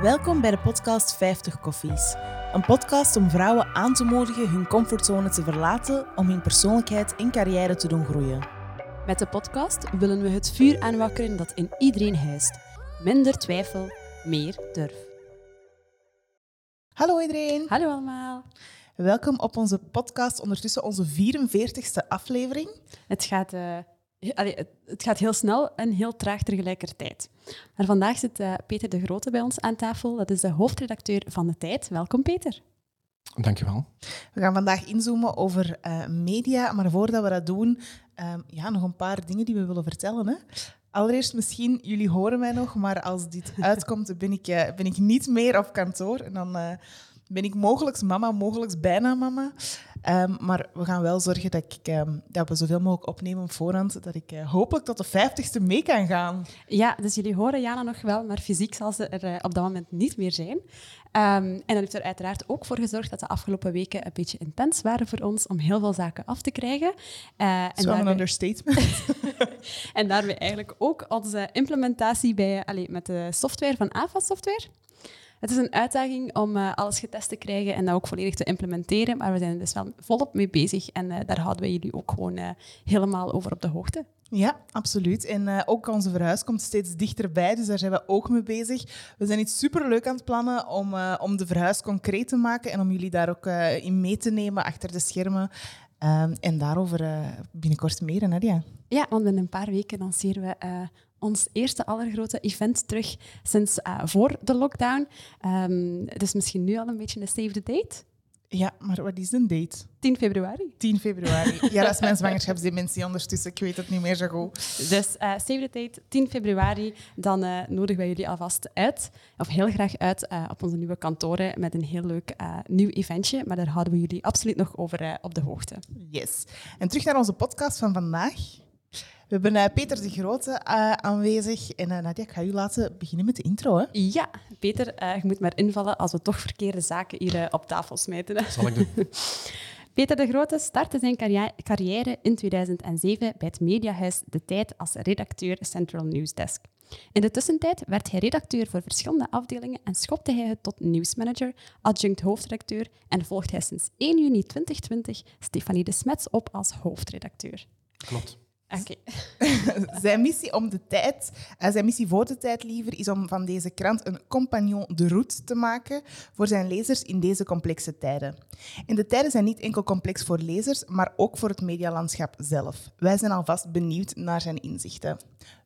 Welkom bij de podcast 50 Koffies. Een podcast om vrouwen aan te moedigen hun comfortzone te verlaten om hun persoonlijkheid en carrière te doen groeien. Met de podcast willen we het vuur aanwakkeren dat in iedereen huist. Minder twijfel, meer durf. Hallo iedereen. Hallo allemaal. Welkom op onze podcast, ondertussen onze 44ste aflevering. Het gaat, uh, allee, het, gaat heel snel en heel traag tegelijkertijd. Maar vandaag zit uh, Peter de Grote bij ons aan tafel. Dat is de hoofdredacteur van De Tijd. Welkom Peter. Dankjewel. We gaan vandaag inzoomen over uh, media, maar voordat we dat doen, ja, nog een paar dingen die we willen vertellen. Hè? Allereerst misschien, jullie horen mij nog, maar als dit uitkomt, ben ik, ben ik niet meer op kantoor. En dan ben ik mogelijk mama, mogelijk bijna mama. Um, maar we gaan wel zorgen dat, ik, um, dat we zoveel mogelijk opnemen op voorhand, dat ik uh, hopelijk tot de vijftigste mee kan gaan. Ja, dus jullie horen Jana nog wel, maar fysiek zal ze er uh, op dat moment niet meer zijn. Um, en dat heeft er uiteraard ook voor gezorgd dat de afgelopen weken een beetje intens waren voor ons om heel veel zaken af te krijgen. Uh, en Zo'n een understatement. en daarbij eigenlijk ook onze implementatie bij, allez, met de software van AFA Software. Het is een uitdaging om uh, alles getest te krijgen en dat ook volledig te implementeren, maar we zijn er dus wel volop mee bezig en uh, daar houden we jullie ook gewoon uh, helemaal over op de hoogte. Ja, absoluut. En ook onze verhuis komt steeds dichterbij, dus daar zijn we ook mee bezig. We zijn iets superleuk aan het plannen om, om de verhuis concreet te maken en om jullie daar ook in mee te nemen achter de schermen. Ehm, en daarover binnenkort meer, Nadia. Ja, want binnen een paar weken lanceren we ons eerste allergrote event terug sinds uh, voor de lockdown. Um, is misschien nu al een beetje een save the date. Ja, maar wat is een date? 10 februari. 10 februari. Ja, dat is mijn zwangerschapsdementie ondertussen. Ik weet het niet meer zo goed. Dus uh, save the date, 10 februari. Dan uh, nodigen wij jullie alvast uit, of heel graag uit, uh, op onze nieuwe kantoren met een heel leuk nieuw eventje. Maar daar houden we jullie absoluut nog over op de hoogte. Yes. En terug naar onze podcast van vandaag. We hebben uh, Peter de Grote uh, aanwezig. En uh, Nadia, ik ga u laten beginnen met de intro. Hè? Ja, Peter, je moet maar invallen als we toch verkeerde zaken hier op tafel smijten. Hè. Zal ik doen. Peter de Grote startte zijn carrière in 2007 bij het mediahuis De Tijd als redacteur Central News Desk. In de tussentijd werd hij redacteur voor verschillende afdelingen en schopte hij het tot nieuwsmanager, adjunct hoofdredacteur en volgt hij sinds 1 juni 2020 Stefanie de Smets op als hoofdredacteur. Klopt. Okay. zijn missie om de tijd, uh, zijn missie voor de tijd liever, is om van deze krant een compagnon de route te maken voor zijn lezers in deze complexe tijden. En de tijden zijn niet enkel complex voor lezers, maar ook voor het medialandschap zelf. Wij zijn alvast benieuwd naar zijn inzichten.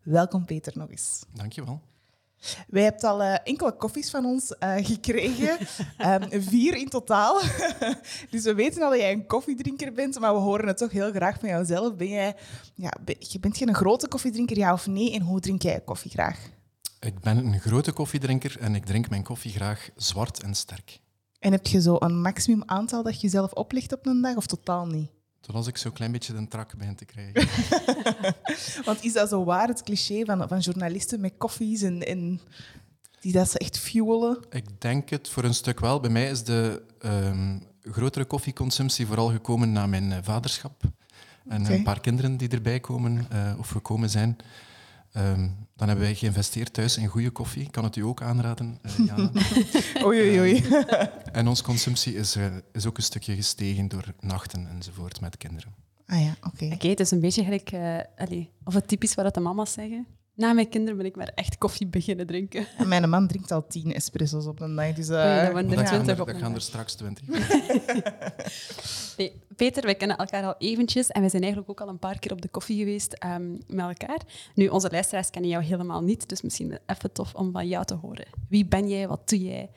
Welkom Peter nog eens. Dankjewel. Wij hebben al uh, enkele koffies van ons uh, gekregen. um, vier in totaal. dus we weten al dat jij een koffiedrinker bent, maar we horen het toch heel graag van jouzelf. Ben jij, ja, ben, je bent geen grote koffiedrinker, ja of nee? En hoe drink jij koffie graag? Ik ben een grote koffiedrinker en ik drink mijn koffie graag zwart en sterk. En heb je zo een maximum aantal dat je zelf oplegt op een dag of totaal niet? Tot als ik zo'n klein beetje de trak begin te krijgen. Want is dat zo waar, het cliché van, van journalisten met koffies en, en die dat ze echt fuelen? Ik denk het voor een stuk wel. Bij mij is de um, grotere koffieconsumptie vooral gekomen na mijn uh, vaderschap. En okay. een paar kinderen die erbij komen uh, of gekomen zijn. Um, dan hebben wij geïnvesteerd thuis in goede koffie. Ik kan het u ook aanraden, uh, Jana. oei, oei, oei. en onze consumptie is, uh, is ook een stukje gestegen door nachten enzovoort met kinderen. Ah ja, oké. Okay. Oké, okay, het is een beetje gelijk... Uh, allee, of het typisch wat de mama's zeggen. Na mijn kinderen ben ik maar echt koffie beginnen drinken. En mijn man drinkt al tien espresso's op een dag. Dus, uh, nee, dat, dat, gaan er, dat gaan er straks twintig. nee, Peter, wij kennen elkaar al eventjes en we zijn eigenlijk ook al een paar keer op de koffie geweest um, met elkaar. Nu, onze luisteraars kennen jou helemaal niet, dus misschien even tof om van jou te horen. Wie ben jij? Wat doe jij?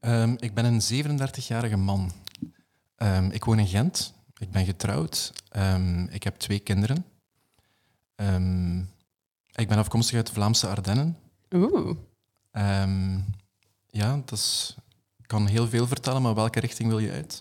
Um, ik ben een 37-jarige man. Um, ik woon in Gent. Ik ben getrouwd. ik heb twee kinderen. Ik ben afkomstig uit de Vlaamse Ardennen. Oeh. Um, ja, dat is, ik kan heel veel vertellen, maar welke richting wil je uit?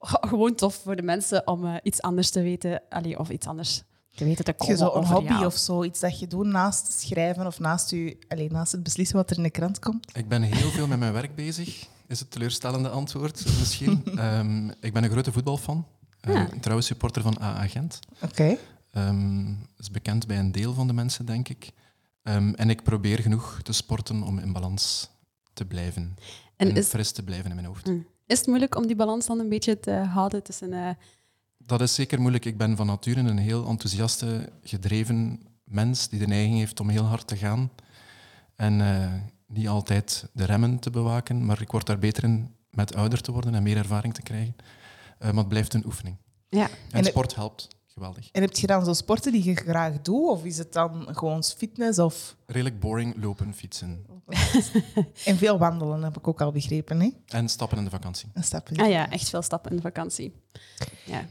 Gewoon tof voor de mensen om uh, iets anders te weten, allee, of iets anders te weten te komen. Je zo een hobby jou. of zo, iets dat je doet naast schrijven of naast, u, allee, naast het beslissen wat er in de krant komt? Ik ben heel veel met mijn werk bezig, is het teleurstellende antwoord misschien. um, ik ben een grote voetbalfan, ja. uh, een trouwe supporter van AA Gent. Oké. Okay. Um, is bekend bij een deel van de mensen, denk ik. Ehm, en ik probeer genoeg te sporten om in balans te blijven. En, is... fris te blijven in mijn hoofd. Mm. Is het moeilijk om die balans dan een beetje te houden tussen... Uh... Dat is zeker moeilijk. Ik ben van nature een heel enthousiaste, gedreven mens die de neiging heeft om heel hard te gaan. En uh, niet altijd de remmen te bewaken, maar ik word daar beter in met ouder te worden en meer ervaring te krijgen. Uh, maar het blijft een oefening. Ja. En, sport helpt. Geweldig. En heb je dan zo sporten die je graag doet? Of is het dan gewoon fitness? Of... Redelijk boring, lopen, fietsen. en veel wandelen, heb ik ook al begrepen. Hè? En stappen in de vakantie. En stappen. Ah ja, echt veel stappen in de vakantie. Ja.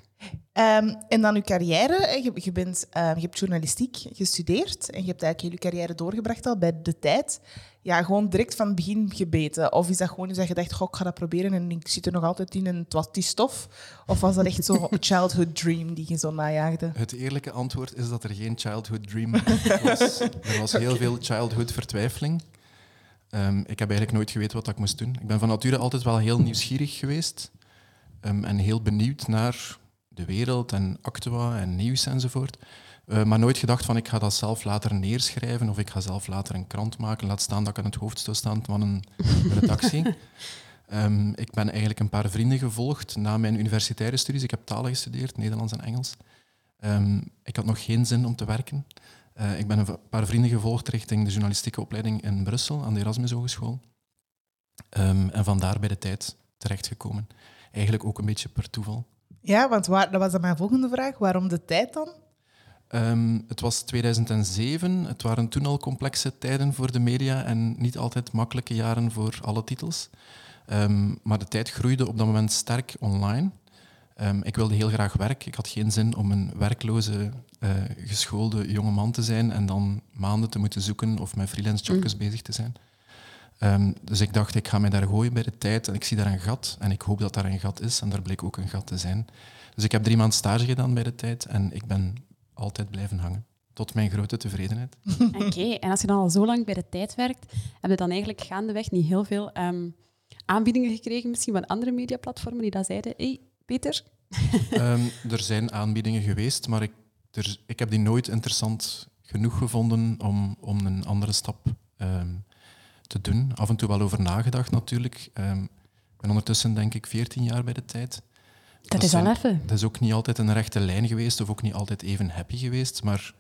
Um, en dan je carrière. Je, je, bent, uh, je hebt journalistiek gestudeerd en je hebt eigenlijk heel je carrière doorgebracht al bij De Tijd. Ja, gewoon direct van het begin gebeten? Of is dat gewoon dat je dacht, goh, ik ga dat proberen en ik zit er nog altijd in en het was die stof? Of was dat echt zo'n childhood dream die je zo najaagde? Het eerlijke antwoord is dat er geen childhood dream was. er was heel veel childhood vertwijfeling. Um, ik heb eigenlijk nooit geweten wat ik moest doen. Ik ben van nature altijd wel heel nieuwsgierig geweest um, en heel benieuwd naar de wereld en actua en nieuws enzovoort. Uh, maar nooit gedacht van ik ga dat zelf later neerschrijven of ik ga zelf later een krant maken. Laat staan dat ik aan het hoofd zou staan van een redactie. um, ik ben eigenlijk een paar vrienden gevolgd na mijn universitaire studies. Ik heb talen gestudeerd, Nederlands en Engels. Um, ik had nog geen zin om te werken. Uh, ik ben een paar vrienden gevolgd richting de journalistieke opleiding in Brussel aan de Erasmus Hogeschool. Um, en vandaar bij de tijd terechtgekomen. Eigenlijk ook een beetje per toeval. Ja, want waar, dat was dan mijn volgende vraag. Waarom de tijd dan? Um, het was 2007. Het waren toen al complexe tijden voor de media en niet altijd makkelijke jaren voor alle titels. Um, maar de tijd groeide op dat moment sterk online. Um, ik wilde heel graag werk. Ik had geen zin om een werkloze, uh, geschoolde jonge man te zijn en dan maanden te moeten zoeken of met freelance mm. bezig te zijn. Um, dus ik dacht, ik ga mij daar gooien bij de tijd en ik zie daar een gat en ik hoop dat daar een gat is en daar bleek ook een gat te zijn. Dus ik heb drie maanden stage gedaan bij de tijd en ik ben altijd blijven hangen. Tot mijn grote tevredenheid. Oké, en als je dan al zo lang bij de tijd werkt, heb je dan eigenlijk gaandeweg niet heel veel um, aanbiedingen gekregen, misschien van andere mediaplatformen die dat zeiden, hey, Peter? um, er zijn aanbiedingen geweest, maar ik, er, ik heb die nooit interessant genoeg gevonden om, om een andere stap um, te doen. Af en toe wel over nagedacht natuurlijk. Ik ben ondertussen denk ik 14 jaar bij de tijd. Dat, is al even. Dat is ook niet altijd een rechte lijn geweest of ook niet altijd even happy geweest, maar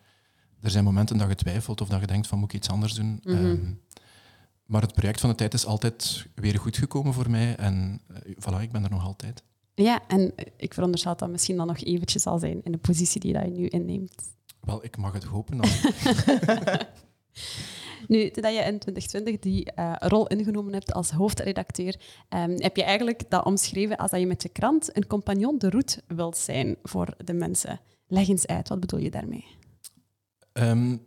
er zijn momenten dat je twijfelt of dat je denkt van moet ik iets anders doen. Mm -hmm. maar het project van de tijd is altijd weer goed gekomen voor mij en uh, voilà, ik ben er nog altijd. Ja, en ik veronderstel dat misschien dan nog eventjes zal zijn in de positie die dat je nu inneemt. Wel, ik mag het hopen. Nu, toen je in 2020 die uh, rol ingenomen hebt als hoofdredacteur, um, heb je eigenlijk dat omschreven als dat je met je krant een compagnon de route wilt zijn voor de mensen. Leg eens uit, wat bedoel je daarmee? Um,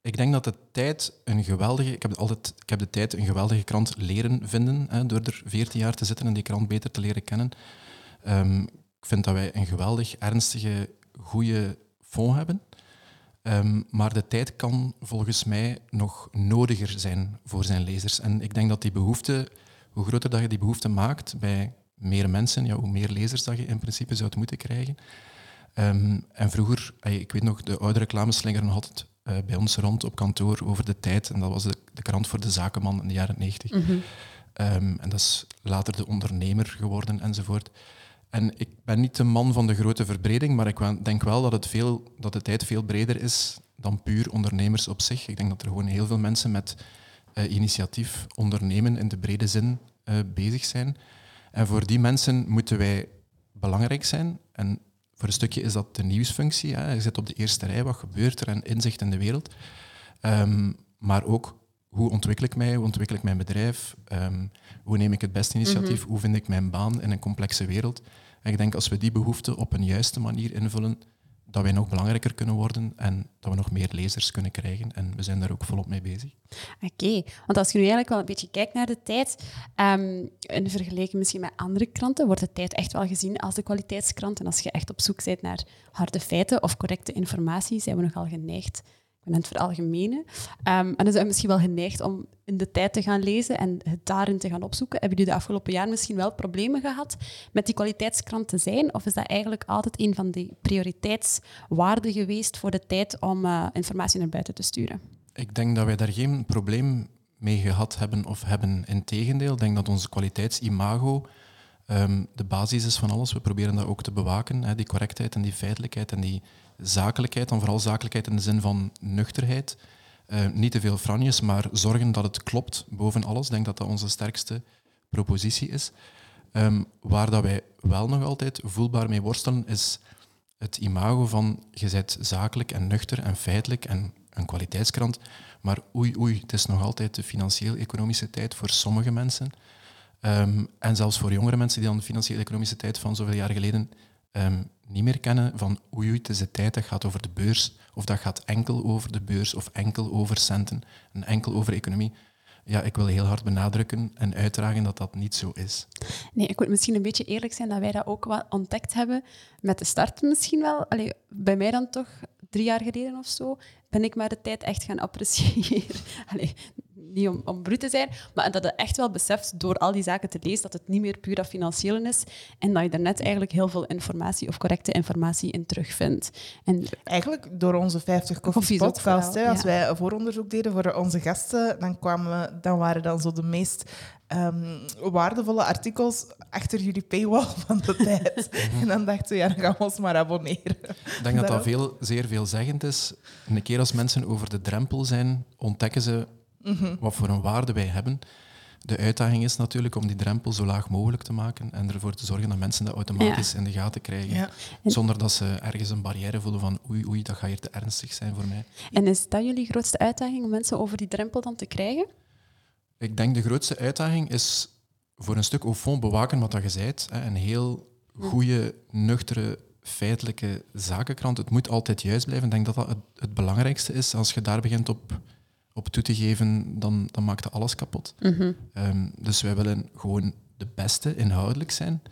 ik denk dat de tijd een geweldige... Ik heb, altijd, ik heb de tijd een geweldige krant leren vinden, hè, door er 14 jaar te zitten en die krant beter te leren kennen. Um, ik vind dat wij een geweldig ernstige, goede fond hebben. Um, maar de tijd kan volgens mij nog nodiger zijn voor zijn lezers. En ik denk dat die behoefte, hoe groter dat je die behoefte maakt bij meer mensen, ja, hoe meer lezers dat je in principe zou moeten krijgen. Um, en vroeger, ik weet nog, de oude reclames slingeren altijd uh, bij ons rond op kantoor over de tijd. En dat was de, de krant voor de zakenman in de jaren 90. Mm -hmm. um, en dat is later de ondernemer geworden enzovoort. En ik ben niet de man van de grote verbreding, maar ik denk wel dat, het veel, dat de tijd veel breder is dan puur ondernemers op zich. Ik denk dat er gewoon heel veel mensen met uh, initiatief ondernemen in de brede zin uh, bezig zijn. En voor die mensen moeten wij belangrijk zijn. En voor een stukje is dat de nieuwsfunctie. Hè. Je zit op de eerste rij, wat gebeurt er en inzicht in de wereld. Um, maar ook hoe ontwikkel ik mij, hoe ontwikkel ik mijn bedrijf, um, hoe neem ik het beste initiatief, mhm. hoe vind ik mijn baan in een complexe wereld. En ik denk als we die behoeften op een juiste manier invullen, dat wij nog belangrijker kunnen worden en dat we nog meer lezers kunnen krijgen. En we zijn daar ook volop mee bezig. Oké, want als je nu eigenlijk wel een beetje kijkt naar de tijd, um, in vergelijking misschien met andere kranten, wordt de tijd echt wel gezien als de kwaliteitskrant. En als je echt op zoek bent naar harde feiten of correcte informatie, zijn we nogal geneigd in het veralgemenen. Um, en dan zijn we misschien wel geneigd om in de tijd te gaan lezen en het daarin te gaan opzoeken. Hebben jullie de afgelopen jaar misschien wel problemen gehad met die kwaliteitskrant te zijn? Of is dat eigenlijk altijd een van die prioriteitswaarden geweest voor de tijd om uh, informatie naar buiten te sturen? ik denk dat wij daar geen probleem mee gehad hebben of hebben. Integendeel, ik denk dat onze kwaliteitsimago ehm, de basis is van alles. We proberen dat ook te bewaken, hè, die correctheid en die feitelijkheid en die zakelijkheid, dan vooral zakelijkheid in de zin van nuchterheid. Uh, niet te veel franjes, maar zorgen dat het klopt boven alles. Ik denk dat dat onze sterkste propositie is. Um, waar dat wij wel nog altijd voelbaar mee worstelen, is het imago van je bent zakelijk en nuchter en feitelijk en een kwaliteitskrant. Maar oei, oei, het is nog altijd de financieel-economische tijd voor sommige mensen. Um, en zelfs voor jongere mensen die dan de financieel-economische tijd van zoveel jaar geleden um, niet meer kennen. Van oei, oei, het is de tijd dat gaat over de beurs. Of dat gaat enkel over de beurs of enkel over centen en enkel over economie ja, ik wil heel hard benadrukken en uitdragen dat dat niet zo is. Nee, ik moet misschien een beetje eerlijk zijn dat wij dat ook wel ontdekt hebben met de start misschien wel. Allee, bij mij dan toch drie jaar geleden of zo, ben ik maar de tijd echt gaan appreciëren. Allee, niet om, om bruut te zijn, maar dat je echt wel beseft door al die zaken te lezen dat het niet meer puur dat financiële is en dat je er net eigenlijk heel veel informatie of correcte informatie in terugvindt. En eigenlijk door onze 50 Koffies podcast, hè, als wij een vooronderzoek deden voor onze gasten, dan, kwamen, dan waren dan zo de meest um, waardevolle artikels achter jullie paywall van de tijd. en dan dachten we, ja, dan gaan we ons maar abonneren. Ik denk dat dat veel, zeer veelzeggend is. En een keer als mensen over de drempel zijn, ontdekken ze Mhm. wat voor een waarde wij hebben. De uitdaging is natuurlijk om die drempel zo laag mogelijk te maken en ervoor te zorgen dat mensen dat automatisch in de gaten krijgen. Zonder dat ze ergens een barrière voelen van oei, oei, dat gaat hier te ernstig zijn voor mij. En is dat jullie grootste uitdaging om mensen over die drempel dan te krijgen? Ik denk de grootste uitdaging is voor een stuk au fond bewaken wat dat je zei. Een heel goede, nuchtere, feitelijke zakenkrant. Het moet altijd juist blijven. Ik denk dat dat het, het belangrijkste is. Als je daar begint op op toe te geven, dan, dan maakt dat alles kapot. Mhm. Ehm, dus wij willen gewoon de beste inhoudelijk zijn.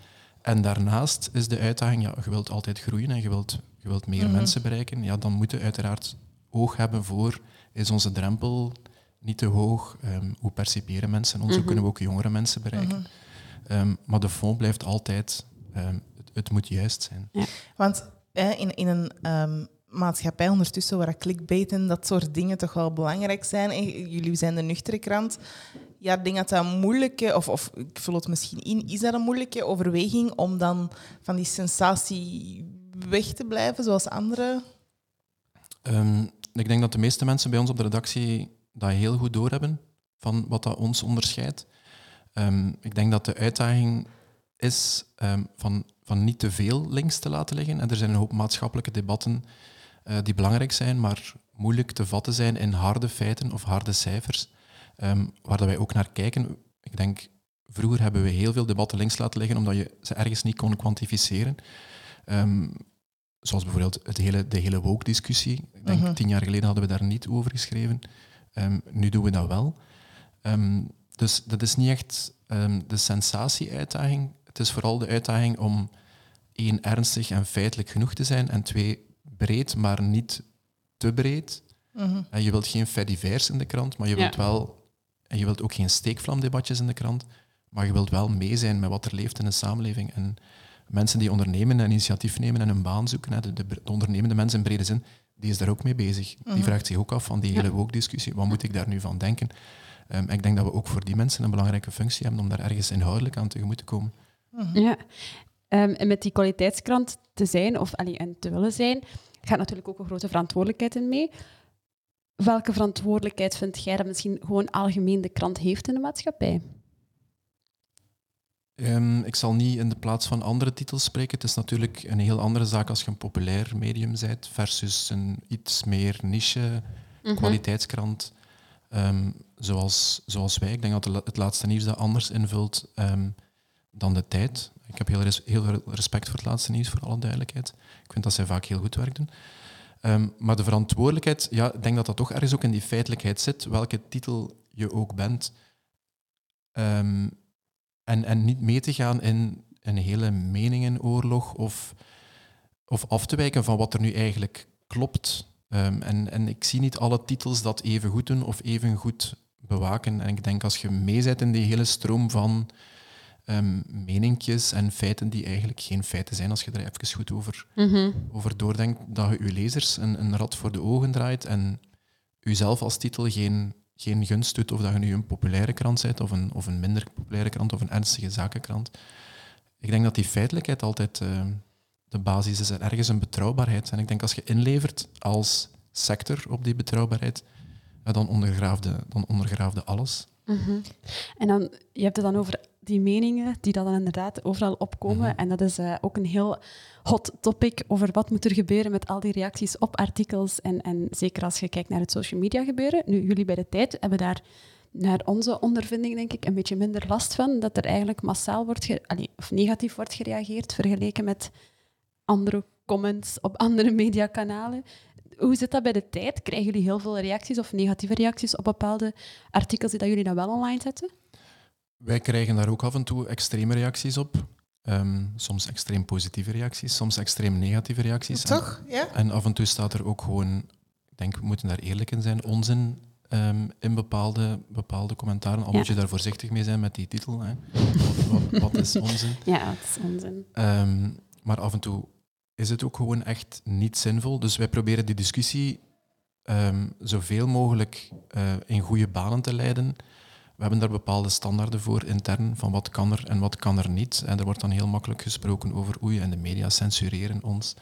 En daarnaast is de uitdaging, ja, je wilt altijd groeien en je wilt, je wilt meer mhm. mensen bereiken. Ja, dan moeten we uiteraard oog hebben voor, is onze drempel niet te hoog? Um, hoe perciperen mensen ons? Hoe mhm. kunnen we ook jongere mensen bereiken? Ehm, maar de fond blijft altijd, het, het, moet juist zijn. Ja. Want in, in een maatschappij ondertussen waar clickbait dat soort dingen toch wel belangrijk zijn. Jullie zijn de nuchtere krant. Ja, ik denk dat dat een moeilijke, of, of ik vul het misschien in, is dat een moeilijke overweging om dan van die sensatie weg te blijven, zoals anderen? Um, ik denk dat de meeste mensen bij ons op de redactie dat heel goed doorhebben van wat dat ons onderscheidt. Um, ik denk dat de uitdaging is um, van, van niet te veel links te laten liggen. En er zijn een hoop maatschappelijke debatten uh, die belangrijk zijn, maar moeilijk te vatten zijn in harde feiten of harde cijfers, um, waar dat wij ook naar kijken. Ik denk, vroeger hebben we heel veel debatten links laten liggen omdat je ze ergens niet kon kwantificeren. Um, zoals bijvoorbeeld het hele, de hele woke-discussie. Ik denk, uh tien jaar geleden hadden we daar niet over geschreven. Um, nu doen we dat wel. dus dat is niet echt de sensatie-uitdaging. Het is vooral de uitdaging om één, ernstig en feitelijk genoeg te zijn en twee, breed, maar niet te breed. Mhm. En je wilt geen fedivers in de krant, maar je wilt wel... En je wilt ook geen steekvlamdebatjes in de krant, maar je wilt wel mee zijn met wat er leeft in de samenleving. En mensen die ondernemen en initiatief nemen en een baan zoeken, de, de, de ondernemende mensen in brede zin, die is daar ook mee bezig. Die mhm. vraagt zich ook af van die hele woke-discussie, wat moet ik daar nu van denken? Um, ik denk dat we ook voor die mensen een belangrijke functie hebben om daar ergens inhoudelijk aan tegemoet te komen. Mhm. Ja, um, en met die kwaliteitskrant te zijn, of allee, en te willen zijn, gaat natuurlijk ook een grote verantwoordelijkheid in mee. Welke verantwoordelijkheid vind jij dat misschien gewoon algemeen de krant heeft in de maatschappij? Um, ik zal niet in de plaats van andere titels spreken. Het is natuurlijk een heel andere zaak als je een populair medium bent versus een iets meer niche mhm. kwaliteitskrant. Um, zoals, zoals wij. Ik denk dat het laatste nieuws dat anders invult um, dan de tijd. Ik heb heel, heel respect voor het laatste nieuws, voor alle duidelijkheid. Ik vind dat zij vaak heel goed werk doen. Ehm, maar de verantwoordelijkheid, ja, ik denk dat dat toch ergens ook in die feitelijkheid zit, welke titel je ook bent. Ehm, en, en niet mee te gaan in een hele meningenoorlog of, of af te wijken van wat er nu eigenlijk klopt. Ehm, en, en ik zie niet alle titels dat even goed doen of even goed bewaken. En ik denk als je meezet in die hele stroom van um, meninkjes en feiten die eigenlijk geen feiten zijn als je er even goed over, mhm. over doordenkt, dat je je lezers een, een rad voor de ogen draait en jezelf als titel geen, geen gunst doet of dat je nu een populaire krant bent of een, of een minder populaire krant of een ernstige zakenkrant. Ik denk dat die feitelijkheid altijd uh, de basis is en ergens een betrouwbaarheid. En ik denk als je inlevert als sector op die betrouwbaarheid, dan ondergraafde, dan ondergraafde alles. Mm En dan, je hebt het dan over die meningen die dan inderdaad overal opkomen. Mhm. En dat is uh, ook een heel hot topic over wat moet er gebeuren met al die reacties op artikels. En, en zeker als je kijkt naar het social media gebeuren. Nu, jullie bij de tijd hebben daar naar onze ondervinding, denk ik, een beetje minder last van. Dat er eigenlijk massaal wordt, of negatief wordt gereageerd vergeleken met andere comments op andere mediakanalen. Hoe zit dat bij de tijd? Krijgen jullie heel veel reacties of negatieve reacties op bepaalde artikels die dat jullie dan wel online zetten? Wij krijgen daar ook af en toe extreme reacties op. Ehm, soms extreem positieve reacties, soms extreem negatieve reacties. Toch? Ja. En af en toe staat er ook gewoon, ik denk, we moeten daar eerlijk in zijn, onzin um, in bepaalde, bepaalde commentaren. Al moet je daar voorzichtig mee zijn met die titel. Hè. Wat, wat, is onzin? Ja, wat is onzin? Ehm, maar af en toe is het ook gewoon echt niet zinvol. Dus wij proberen die discussie zoveel mogelijk uh, in goede banen te leiden. We hebben daar bepaalde standaarden voor intern, van wat kan er en wat kan er niet. En er wordt dan heel makkelijk gesproken over oei, en de media censureren ons.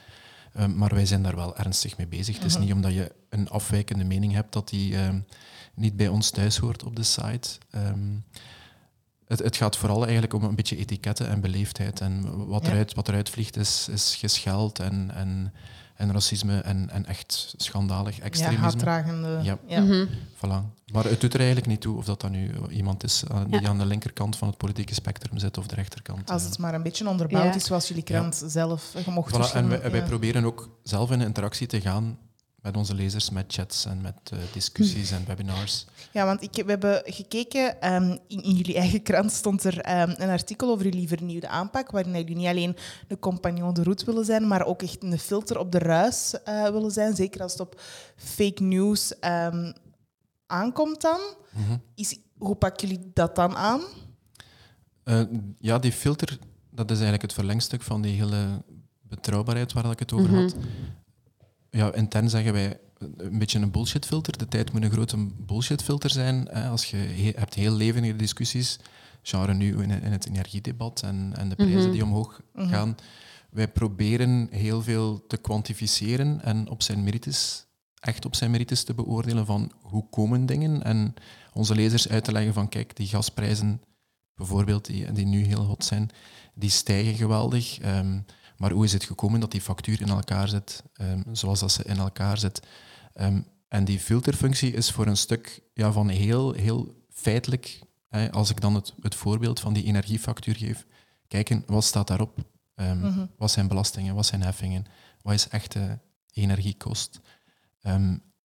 Um, maar wij zijn daar wel ernstig mee bezig. Het is mhm. niet omdat je een afwijkende mening hebt dat die um, niet bij ons thuis hoort op de site. Um, het, het, gaat vooral eigenlijk om een beetje etiketten en beleefdheid. En wat, ja. eruit, wat eruit vliegt is, is gescheld en, en en racisme en, en echt schandalig extremisme. Ja, haatdragende. Ja, ja. Mm voilà. Maar het doet er eigenlijk niet toe of dat dan nu iemand is eh, die aan de linkerkant van het politieke spectrum zit of de rechterkant. Als het maar een beetje onderbouwd is, zoals jullie krant zelf gemocht voilà, En wij, wij proberen ook zelf in interactie te gaan met onze lezers, met chats en met uh, discussies en webinars. Ja, want ik, we hebben gekeken, um, in, in, jullie eigen krant stond er um, een artikel over jullie vernieuwde aanpak, waarin jullie niet alleen de compagnon de route willen zijn, maar ook echt een filter op de ruis uh, willen zijn. Zeker als het op fake news um, aankomt dan. Mm -hmm. Is, hoe pakken jullie dat dan aan? Uh, ja, die filter, dat is eigenlijk het verlengstuk van die hele betrouwbaarheid waar ik het over mm -hmm. Ja, intern zeggen wij een beetje een bullshitfilter. De tijd moet een grote bullshitfilter zijn. Hè. Als je he hebt heel levendige discussies, genre nu in, in het energiedebat en, en de prijzen mhm. die omhoog mhm. gaan. Wij proberen heel veel te kwantificeren en op zijn merites, echt op zijn merites te beoordelen van hoe komen dingen en onze lezers uit te leggen van kijk, die gasprijzen bijvoorbeeld, die, die nu heel hot zijn, die stijgen geweldig. Um, maar hoe is het gekomen dat die factuur in elkaar zit, um, zoals dat ze in elkaar zit? Um, en die filterfunctie is voor een stuk ja, van heel, heel feitelijk, hè, als ik dan het, het voorbeeld van die energiefactuur geef, kijken, wat staat daarop? Um, mm -hmm. Wat zijn belastingen, wat zijn heffingen, wat is echte energiekost?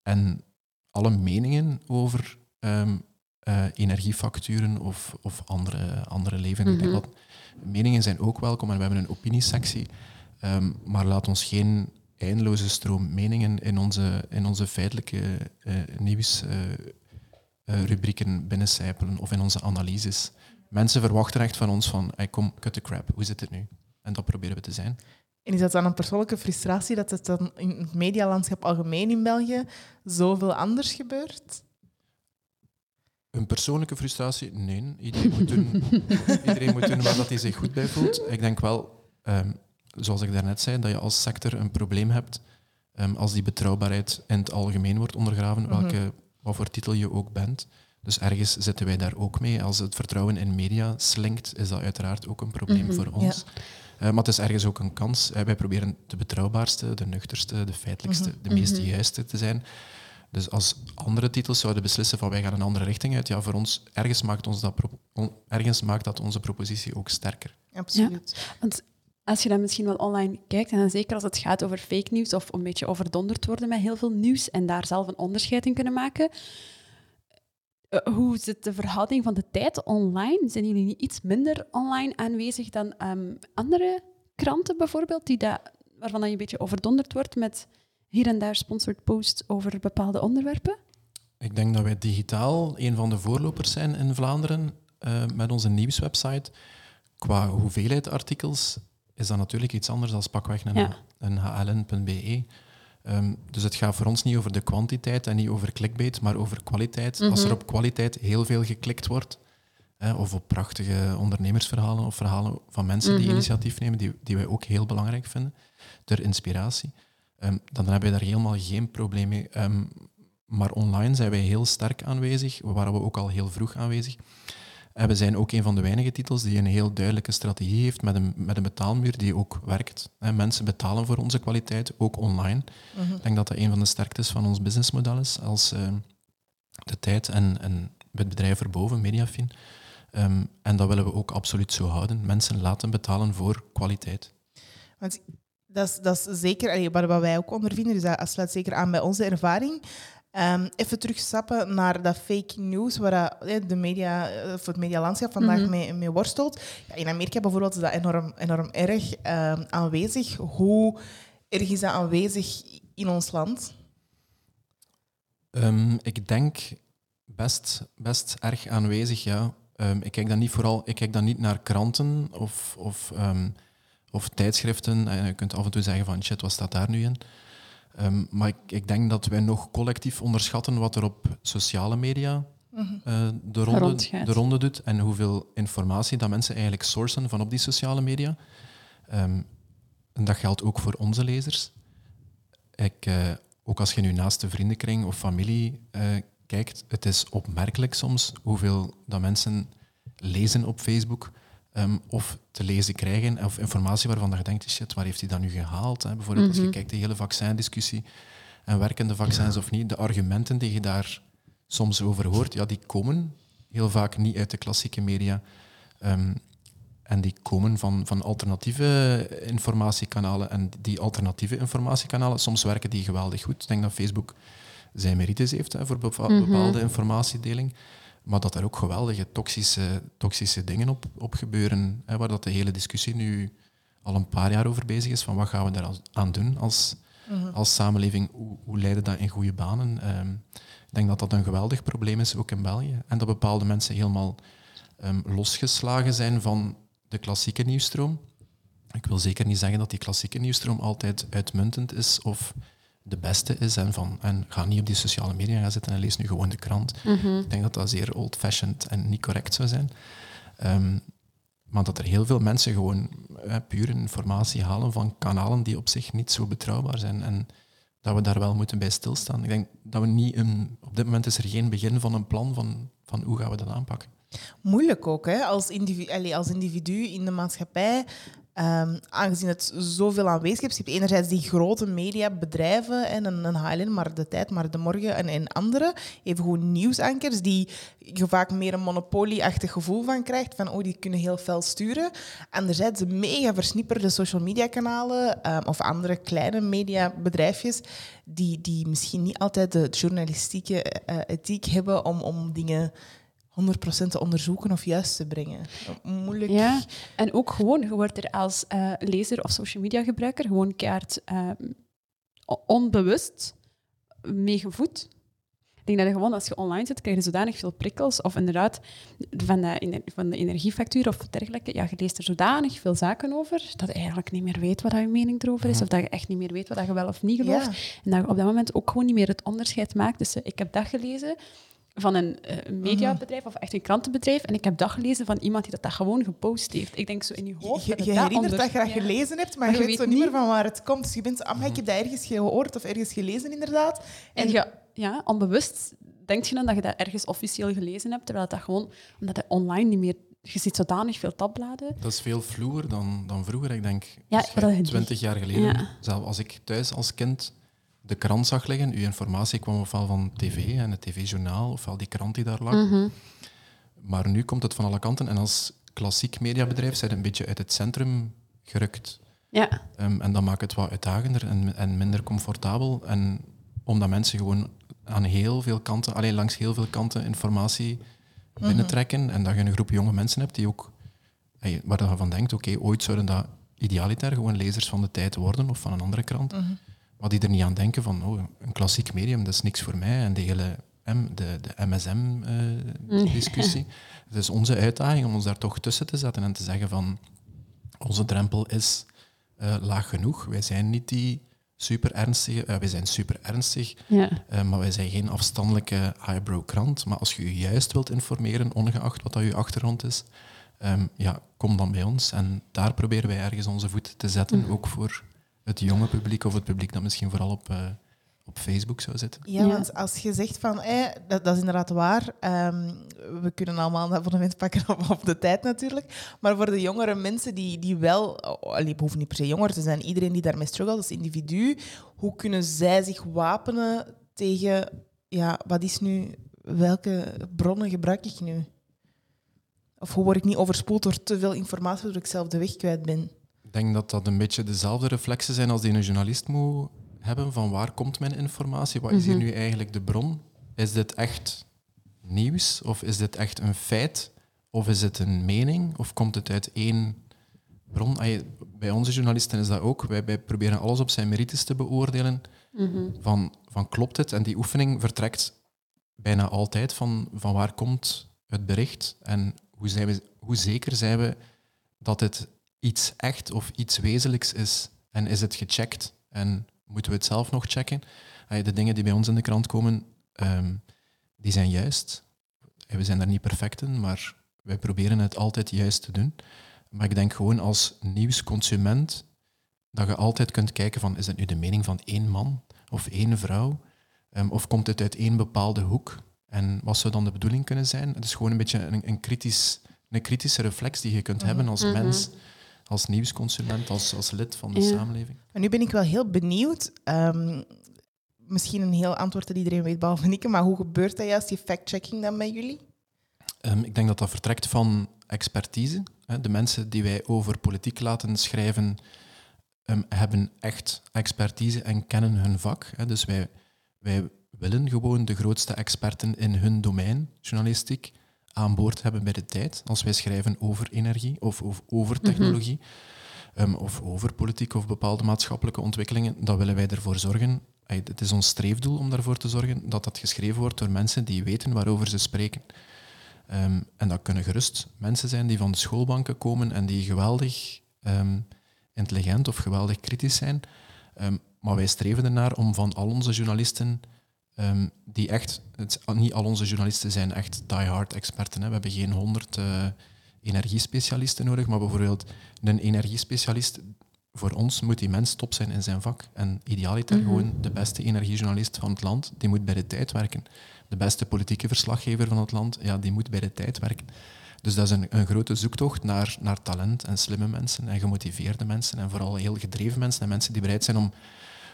en alle meningen over uh, energiefacturen of, of andere, andere leven, mm -hmm. Meningen zijn ook welkom en we hebben een opiniesectie. Um, maar laat ons geen eindeloze stroom meningen in onze, in onze feitelijke uh, nieuwsrubrieken uh, uh, binnencijpelen of in onze analyses. Mensen verwachten echt van ons van, hey, kom, cut the crap, hoe zit het nu? En dat proberen we te zijn. En is dat dan een persoonlijke frustratie dat het dan in het medialandschap algemeen in België zoveel anders gebeurt? Een persoonlijke frustratie? Nee. Iedereen moet doen, iedereen moet doen waar dat hij zich goed bij voelt. Ik denk wel, um, zoals ik daarnet zei, dat je als sector een probleem hebt um, als die betrouwbaarheid in het algemeen wordt ondergraven, mhm. welke, wat voor titel je ook bent. Dus ergens zitten wij daar ook mee. Als het vertrouwen in media slinkt, is dat uiteraard ook een probleem mm -hmm, voor ons. Ja. Uh, maar het is ergens ook een kans. Uh, wij proberen de betrouwbaarste, de nuchterste, de feitelijkste, mm -hmm. de meest mm -hmm. juiste te zijn. Dus als andere titels zouden beslissen van wij gaan een andere richting uit, ja, voor ons, ergens maakt, ons dat, ergens maakt dat onze propositie ook sterker. Absoluut. Ja, want als je dan misschien wel online kijkt, en dan zeker als het gaat over fake nieuws of een beetje overdonderd worden met heel veel nieuws en daar zelf een onderscheid in kunnen maken. Uh, hoe zit de verhouding van de tijd online? Zijn jullie niet iets minder online aanwezig dan um, andere kranten bijvoorbeeld, die dat, waarvan je een beetje overdonderd wordt met hier en daar sponsored posts over bepaalde onderwerpen? Ik denk dat wij digitaal een van de voorlopers zijn in Vlaanderen uh, met onze nieuwswebsite. Qua hoeveelheid artikels is dat natuurlijk iets anders dan pakweg een, ja. een hln.be. Um, Ehm, dus het gaat voor ons niet over de kwantiteit en niet over clickbait, maar over kwaliteit. Als er Mhm. op kwaliteit heel veel geklikt wordt, of op prachtige ondernemersverhalen of verhalen van mensen die Mhm. initiatief nemen, die, die wij ook heel belangrijk vinden, ter inspiratie, ehm, dan hebben wij daar helemaal geen probleem mee. Ehm, maar online zijn wij heel sterk aanwezig, we waren we ook al heel vroeg aanwezig. En we zijn ook een van de weinige titels die een heel duidelijke strategie heeft met een, met een betaalmuur die ook werkt. Mensen betalen voor onze kwaliteit, ook online. Mhm. Ik denk dat dat een van de sterktes van ons businessmodel is, als eh, de tijd en, en het bedrijf erboven, Mediafin. Ehm, en dat willen we ook absoluut zo houden. Mensen laten betalen voor kwaliteit. Want dat is, dat is zeker allee, wat wat wij ook ondervinden, dus dat sluit zeker aan bij onze ervaring. Ehm, even terugstappen naar dat fake news, waar de media, eh, of het medialandschap vandaag Mhm. mee, mee worstelt. Ja, in Amerika bijvoorbeeld is dat enorm, enorm erg ehm, aanwezig. Hoe erg is dat aanwezig in ons land? Ehm, ik denk best, best erg aanwezig, ja. Ehm, ik, kijk dan niet vooral, ik kijk dan niet naar kranten of, of, ehm, of tijdschriften. En je kunt af en toe zeggen van shit, wat staat daar nu in? Ehm, maar ik, ik denk dat wij nog collectief onderschatten wat er op sociale media eh, de, ronde, de ronde doet en hoeveel informatie dat mensen eigenlijk sourcen van op die sociale media. Ehm, en dat geldt ook voor onze lezers. Ik, eh, ook als je nu naast de vriendenkring of familie eh, kijkt, het is opmerkelijk soms hoeveel dat mensen lezen op Facebook ehm, of te lezen krijgen of informatie waarvan dat je denkt, shit, waar heeft hij dat nu gehaald? Hè? Bijvoorbeeld als je Mhm. kijkt de hele vaccindiscussie en werkende vaccins of niet, de argumenten die je daar soms over hoort, ja, die komen heel vaak niet uit de klassieke media. Ehm, en die komen van, van alternatieve informatiekanalen. En die alternatieve informatiekanalen, soms werken die geweldig goed. Ik denk dat Facebook zijn merites heeft hè, voor Mhm. bepaalde informatiedeling. Maar dat er ook geweldige toxische, toxische dingen op, op gebeuren. Hè, waar dat de hele discussie nu al een paar jaar over bezig is. Van wat gaan we daar aan doen als, als samenleving? Hoe, hoe leiden dat in goede banen? Ehm, ik denk dat dat een geweldig probleem is, ook in België. En dat bepaalde mensen helemaal ehm, losgeslagen zijn van de klassieke nieuwstroom. Ik wil zeker niet zeggen dat die klassieke nieuwstroom altijd uitmuntend is of de beste is. En, van, en ga niet op die sociale media gaan zitten en lees nu gewoon de krant. Mhm. Ik denk dat dat zeer old-fashioned en niet correct zou zijn. Ehm, maar dat er heel veel mensen gewoon eh, pure informatie halen van kanalen die op zich niet zo betrouwbaar zijn. En dat we daar wel moeten bij stilstaan. Ik denk dat we niet een, op dit moment is er geen begin van een plan van, van hoe gaan we dat aanpakken. Moeilijk ook, hè? Als, individu, allee, als individu in de maatschappij. Ehm, aangezien het zoveel aanwezig is. Je hebt enerzijds die grote mediabedrijven, en een, een HLN, maar de tijd, maar de morgen en, en andere. Even nieuwsankers, die je vaak meer een monopolieachtig gevoel van krijgt. Van, oh, die kunnen heel fel sturen. Anderzijds de mega versnipperde social media kanalen ehm, of andere kleine mediabedrijfjes, die, die misschien niet altijd de journalistieke eh, ethiek hebben om, om dingen 100% te onderzoeken of juist te brengen. Moeilijk. Ja, en ook gewoon, je wordt er als eh, lezer of social media gebruiker gewoon keihard eh, onbewust mee gevoed. Ik denk dat je gewoon, als je online zit, krijg je zodanig veel prikkels. Of inderdaad, van de, van de energiefactuur of dergelijke. Ja, je leest er zodanig veel zaken over, dat je eigenlijk niet meer weet wat je mening erover is. Of dat je echt niet meer weet wat je wel of niet gelooft. Ja. En dat je op dat moment ook gewoon niet meer het onderscheid maakt tussen ik heb dat gelezen van een eh, mediabedrijf of echt een krantenbedrijf en ik heb dat gelezen van iemand die dat, dat gewoon gepost heeft. Ik denk zo in je hoofd Je, dat je dat herinnert onder- dat je dat Ja. gelezen hebt, maar, Maar je je weet zo niet meer van waar het komt. Dus je bent zo, ah, ik heb dat ergens gehoord of ergens gelezen, inderdaad. En En- je, ja, onbewust denk je dan dat je dat ergens officieel gelezen hebt, terwijl dat gewoon, omdat het online niet meer, je ziet zodanig veel tabbladen. Dat is veel vloer dan, dan vroeger. Ik denk, Ja, twintig jaar geleden, Ja. zelf als ik thuis als kind de krant zag liggen, uw informatie kwam ofwel van tv en het tv-journaal, ofwel die krant die daar lag. Mhm. Maar nu komt het van alle kanten en als klassiek mediabedrijf zijn een beetje uit het centrum gerukt. Ja, Ehm, en dat maakt het wat uitdagender en, en minder comfortabel. En omdat mensen gewoon aan heel veel kanten, alleen langs heel veel kanten informatie binnentrekken. En dat je een groep jonge mensen hebt die ook, waar je van denkt, oké, ooit zouden dat idealiter gewoon lezers van de tijd worden of van een andere krant. Maar die er niet aan denken van, oh, een klassiek medium, dat is niks voor mij. En de hele M, de, de MSM-discussie. Het is onze uitdaging om ons daar toch tussen te zetten en te zeggen van, onze drempel is eh, laag genoeg. Wij zijn niet die super ernstige. Uh, wij zijn super ernstig, ja. maar wij zijn geen afstandelijke highbrow krant. Maar als je je juist wilt informeren, ongeacht wat dat je achtergrond is, um, ja, kom dan bij ons. En daar proberen wij ergens onze voet te zetten, mm. ook voor het jonge publiek of het publiek dat misschien vooral op, uh, op Facebook zou zitten. Ja, want als je zegt van, eh, dat, dat, is inderdaad waar, um, we kunnen allemaal een abonnement pakken op, op, de tijd natuurlijk, maar voor de jongere mensen die, die wel, oh, allee, hoeven niet per se jonger te zijn, iedereen die daarmee struggelt als individu, hoe kunnen zij zich wapenen tegen, ja, wat is nu, welke bronnen gebruik ik nu? Of hoe word ik niet overspoeld door te veel informatie, waardoor ik zelf de weg kwijt ben? Ik denk dat dat een beetje dezelfde reflexen zijn als die een journalist moet hebben van waar komt mijn informatie? Wat is hier mhm. nu eigenlijk de bron? Is dit echt nieuws of is dit echt een feit? Of is het een mening of komt het uit één bron? Bij onze journalisten is dat ook. Wij, wij proberen alles op zijn merites te beoordelen. Mhm. van, van klopt het? En die oefening vertrekt bijna altijd van, van waar komt het bericht en hoe, zijn we, hoe zeker zijn we dat het iets echt of iets wezenlijks is? En is het gecheckt? En moeten we het zelf nog checken? De dingen die bij ons in de krant komen, ehm, die zijn juist. We zijn daar niet perfect in, maar wij proberen het altijd juist te doen. Maar ik denk gewoon als nieuwsconsument dat je altijd kunt kijken van is het nu de mening van één man of één vrouw? Um, of komt het uit één bepaalde hoek? En wat zou dan de bedoeling kunnen zijn? Het is gewoon een beetje een, een, kritisch, een kritische reflex die je kunt hebben als mhm. mens als nieuwsconsument, als, als lid van de samenleving. En nu ben ik wel heel benieuwd. Um, misschien een heel antwoord dat iedereen weet, behalve ik, maar hoe gebeurt dat juist, die fact-checking dan bij jullie? Um, ik denk dat dat vertrekt van expertise. De mensen die wij over politiek laten schrijven, um, hebben echt expertise en kennen hun vak. Dus wij, wij willen gewoon de grootste experten in hun domein, journalistiek, aan boord hebben bij de tijd. Als wij schrijven over energie of, of over mhm. technologie, ehm, of over politiek of bepaalde maatschappelijke ontwikkelingen, dan willen wij ervoor zorgen. Het is ons streefdoel om daarvoor te zorgen dat dat geschreven wordt door mensen die weten waarover ze spreken. Ehm, en dat kunnen gerust mensen zijn die van de schoolbanken komen en die geweldig um, intelligent of geweldig kritisch zijn. maar wij streven ernaar om van al onze journalisten Um, die echt, het, niet al onze journalisten zijn echt die-hard experten. Hè. We hebben geen honderd uh, energiespecialisten nodig, maar bijvoorbeeld een energiespecialist, voor ons moet die mens top zijn in zijn vak. En idealiter mm gewoon de beste energiejournalist van het land, die moet bij de tijd werken. De beste politieke verslaggever van het land, ja, die moet bij de tijd werken. Dus dat is een, een grote zoektocht naar, naar talent en slimme mensen en gemotiveerde mensen en vooral heel gedreven mensen en mensen die bereid zijn om,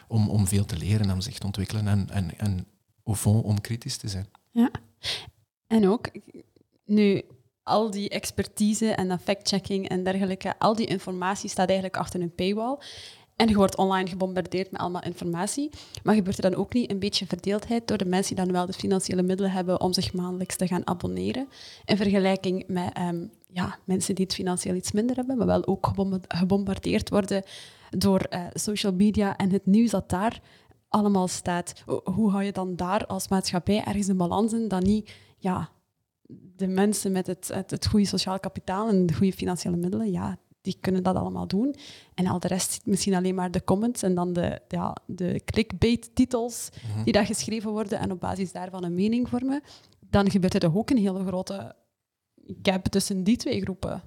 om, om veel te leren en om zich te ontwikkelen en, en, en au fond om kritisch te zijn. Ja, en ook nu al die expertise en dat fact-checking en dergelijke, al die informatie staat eigenlijk achter een paywall. En je wordt online gebombardeerd met allemaal informatie. Maar gebeurt er dan ook niet een beetje verdeeldheid door de mensen die dan wel de financiële middelen hebben om zich maandelijks te gaan abonneren? In vergelijking met ehm, ja, mensen die het financieel iets minder hebben, maar wel ook gebombardeerd worden door uh, social media en het nieuws dat daar allemaal staat. Hoe hou je dan daar als maatschappij ergens een balans in dat niet ja, de mensen met het, het, het goede sociaal kapitaal en de goede financiële middelen, ja, die kunnen dat allemaal doen. En al de rest ziet misschien alleen maar de comments en dan de, ja, de clickbait-titels mhm. die daar geschreven worden en op basis daarvan een mening vormen. Dan gebeurt er toch ook een hele grote gap tussen die twee groepen.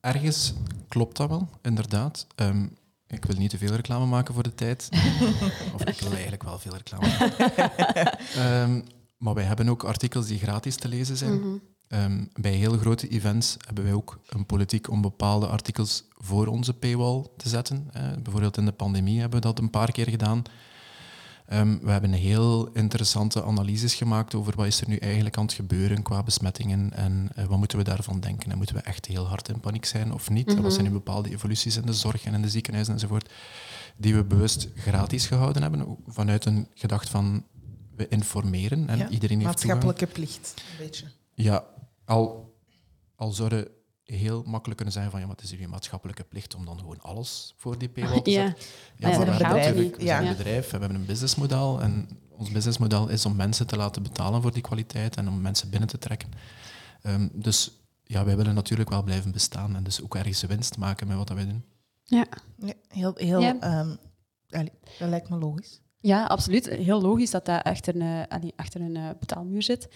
Ergens klopt dat wel, inderdaad. Ehm, ik wil niet te veel reclame maken voor de tijd. of ik wil eigenlijk wel veel reclame maken. um, maar wij hebben ook artikels die gratis te lezen zijn. Mhm. Ehm, bij heel grote events hebben wij ook een politiek om bepaalde artikels voor onze paywall te zetten. bijvoorbeeld in de pandemie hebben we dat een paar keer gedaan. Um, we hebben heel interessante analyses gemaakt over wat is er nu eigenlijk aan het gebeuren qua besmettingen en uh, wat moeten we daarvan denken. En moeten we echt heel hard in paniek zijn of niet? Mm Wat zijn nu bepaalde evoluties in de zorg en in de ziekenhuizen enzovoort, die we bewust gratis gehouden hebben, vanuit een gedacht van we informeren en iedereen heeft Maatschappelijke plicht, een beetje. Ja, al, al zouden heel makkelijk kunnen zeggen van ja, maar het is jullie maatschappelijke plicht om dan gewoon alles voor die paywall te zetten. Ja, ja, maar we, bedrijf, we zijn een bedrijf, we hebben een businessmodel en ons businessmodel is om mensen te laten betalen voor die kwaliteit en om mensen binnen te trekken. Um, dus ja, wij willen natuurlijk wel blijven bestaan en dus ook ergens winst maken met wat wij doen. Ja. ja heel heel um, dat lijkt me logisch. Ja, absoluut. Heel logisch dat dat achter een, achter een uh, betaalmuur zit.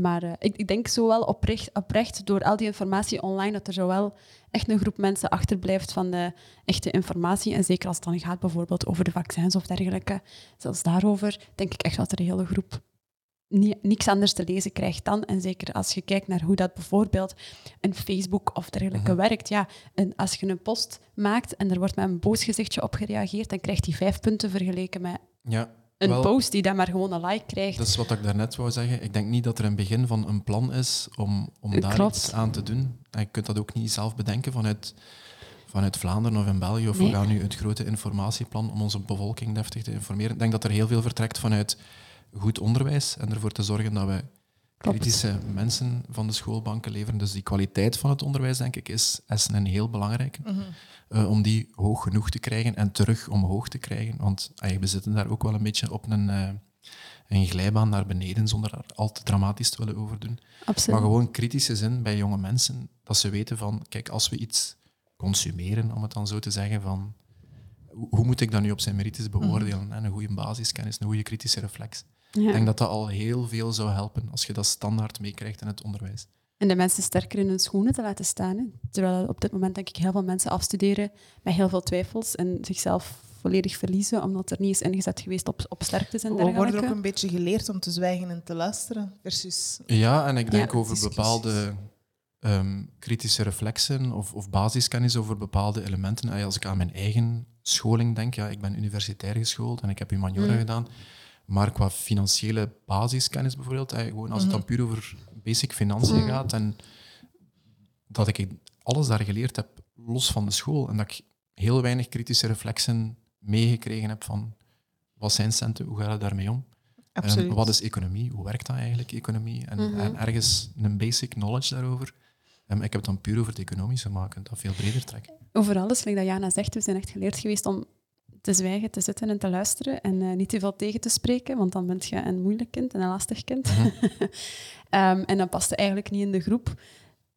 Maar uh, ik, ik, denk zo wel oprecht, oprecht door al die informatie online dat er zo wel echt een groep mensen achterblijft van de echte informatie. En zeker als het dan gaat bijvoorbeeld over de vaccins of dergelijke, zelfs daarover denk ik echt dat er een hele groep niks anders te lezen krijgt dan. En zeker als je kijkt naar hoe dat bijvoorbeeld een Facebook of dergelijke mhm. werkt. Ja, en als je een post maakt en er wordt met een boos gezichtje op gereageerd, dan krijgt hij vijf punten vergeleken met ja, een post die dan maar gewoon een like krijgt. Dat is wat ik daarnet wou zeggen. Ik denk niet dat er een begin van een plan is om, om daar iets aan te doen. En je kunt dat ook niet zelf bedenken vanuit, vanuit Vlaanderen of in België. Of we gaan nu het grote informatieplan om onze bevolking deftig te informeren. Ik denk dat er heel veel vertrekt vanuit goed onderwijs en ervoor te zorgen dat we kritische mensen van de schoolbanken leveren. Dus die kwaliteit van het onderwijs, denk ik, is, is een heel belangrijke. Mhm. Eh, om die hoog genoeg te krijgen en terug omhoog te krijgen. Want uh, we zitten daar ook wel een beetje op een, uh, een glijbaan naar beneden, zonder er al te dramatisch te willen overdoen. Absoluut. Maar gewoon kritische zin bij jonge mensen, dat ze weten van, kijk, als we iets consumeren, om het dan zo te zeggen, van hoe moet ik dat nu op zijn merites beoordelen? En een goede basiskennis, een goede kritische reflex. Ik denk dat dat al heel veel zou helpen als je dat standaard meekrijgt in het onderwijs. En de mensen sterker in hun schoenen te laten staan. Hè. Terwijl op dit moment denk ik heel veel mensen afstuderen met heel veel twijfels en zichzelf volledig verliezen, omdat er niet is ingezet geweest op, op sterktes en dergelijke. We worden ook een beetje geleerd om te zwijgen en te luisteren. Versus... Ja, en ik denk over bepaalde ehm, kritische reflexen of, of basiskennis over bepaalde elementen. Als ik aan mijn eigen scholing denk, ja, ik ben universitair geschoold en ik heb humaniora mm. gedaan, maar qua financiële basiskennis bijvoorbeeld, gewoon als het dan mhm. puur over basic financiën mm. gaat en dat ik alles daar geleerd heb los van de school en dat ik heel weinig kritische reflexen meegekregen heb van wat zijn centen, hoe gaat het daarmee om? Wat is economie? Hoe werkt dat eigenlijk, economie? En, mhm. en ergens een basic knowledge daarover. Um, ik heb het dan puur over het economische maken, dat veel breder trekken. Over alles, zoals dat Jana zegt, we zijn echt geleerd geweest om te zwijgen, te zitten en te luisteren en uh, niet te veel tegen te spreken, want dan ben je een moeilijk kind en een lastig kind. Mhm. Ehm, en dan past je eigenlijk niet in de groep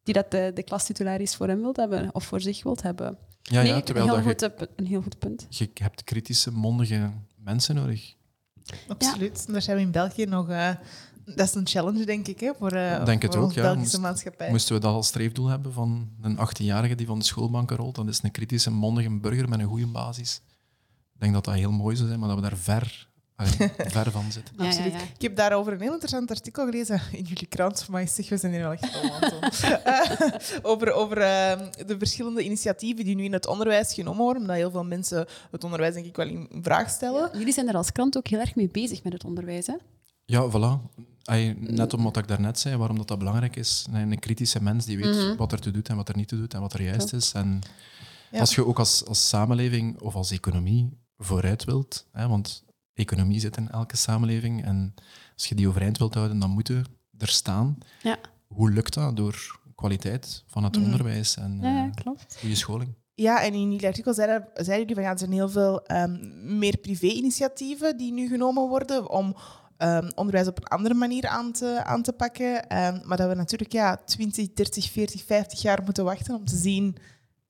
die dat de, de klastitularis voor hem wilt hebben of voor zich wilt hebben. Ja, ja terwijl een heel, dat goed, je, een heel goed punt. Je hebt kritische, mondige mensen nodig. Absoluut. Ja. Daar zijn we in België nog... Uh, dat is een challenge, denk ik, hè, voor, uh, denk het ook, ja. Belgische maatschappij. Moesten we dat als streefdoel hebben van een 18-jarige die van de schoolbanken rolt, dan is een kritische, mondige burger met een goede basis. Ik denk dat dat heel mooi zou zijn, maar dat we daar ver, ver van zitten. Ja, Absoluut. Ja, ik heb daarover een heel interessant artikel gelezen in jullie krant. Maar zeg, we zijn hier wel echt uh, over over uh, de verschillende initiatieven die nu in het onderwijs genomen worden, omdat heel veel mensen het onderwijs denk ik wel in vraag stellen. jullie zijn er als krant ook heel erg mee bezig met het onderwijs, hè? Ja, voilà. net om wat ik daarnet zei, waarom dat, dat belangrijk is. Een kritische mens die weet mhm. wat er te doet en wat er niet te doet en wat er juist is. En als je ook als, als samenleving of als economie vooruit wilt. Hè, want economie zit in elke samenleving. En als je die overeind wilt houden, dan moeten er staan. Ja. Hoe lukt dat? Door kwaliteit van het mhm. onderwijs en ja, uh, goede scholing. Ja, en in jullie artikel zeiden, zeiden jullie van ja, er zijn heel veel um, meer privé-initiatieven die nu genomen worden om um, onderwijs op een andere manier aan te, aan te pakken. Um, maar dat we natuurlijk ja, 20, 30, 40, 50 jaar moeten wachten om te zien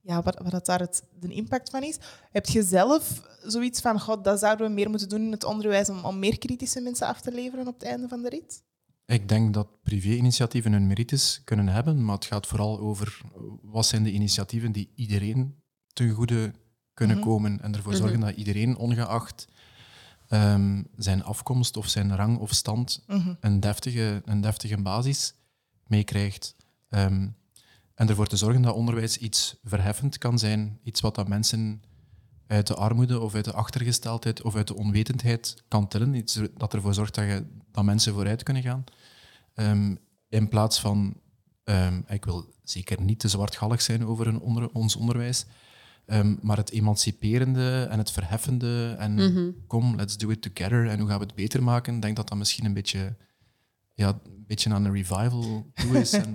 ja, wat, wat daar het, de impact van is. Heb je zelf zoiets van, god, dat zouden we meer moeten doen in het onderwijs om, om meer kritische mensen af te leveren op het einde van de rit? Ik denk dat privé-initiatieven hun merites kunnen hebben, maar het gaat vooral over wat zijn de initiatieven die iedereen ten goede kunnen mhm. komen en ervoor mhm. zorgen dat iedereen, ongeacht um, zijn afkomst of zijn rang of stand, mhm. een, deftige, een deftige basis meekrijgt. Um, en ervoor te zorgen dat onderwijs iets verheffend kan zijn, iets wat dat mensen uit de armoede of uit de achtergesteldheid of uit de onwetendheid kan tillen, iets dat ervoor zorgt dat, je, dat mensen vooruit kunnen gaan. Um, in plaats van, um, ik wil zeker niet te zwartgallig zijn over een onder, ons onderwijs, um, maar het emanciperende en het verheffende en mm kom, let's do it together en hoe gaan we het beter maken, ik denk dat dat misschien een beetje ja, beetje aan een revival toe is. En,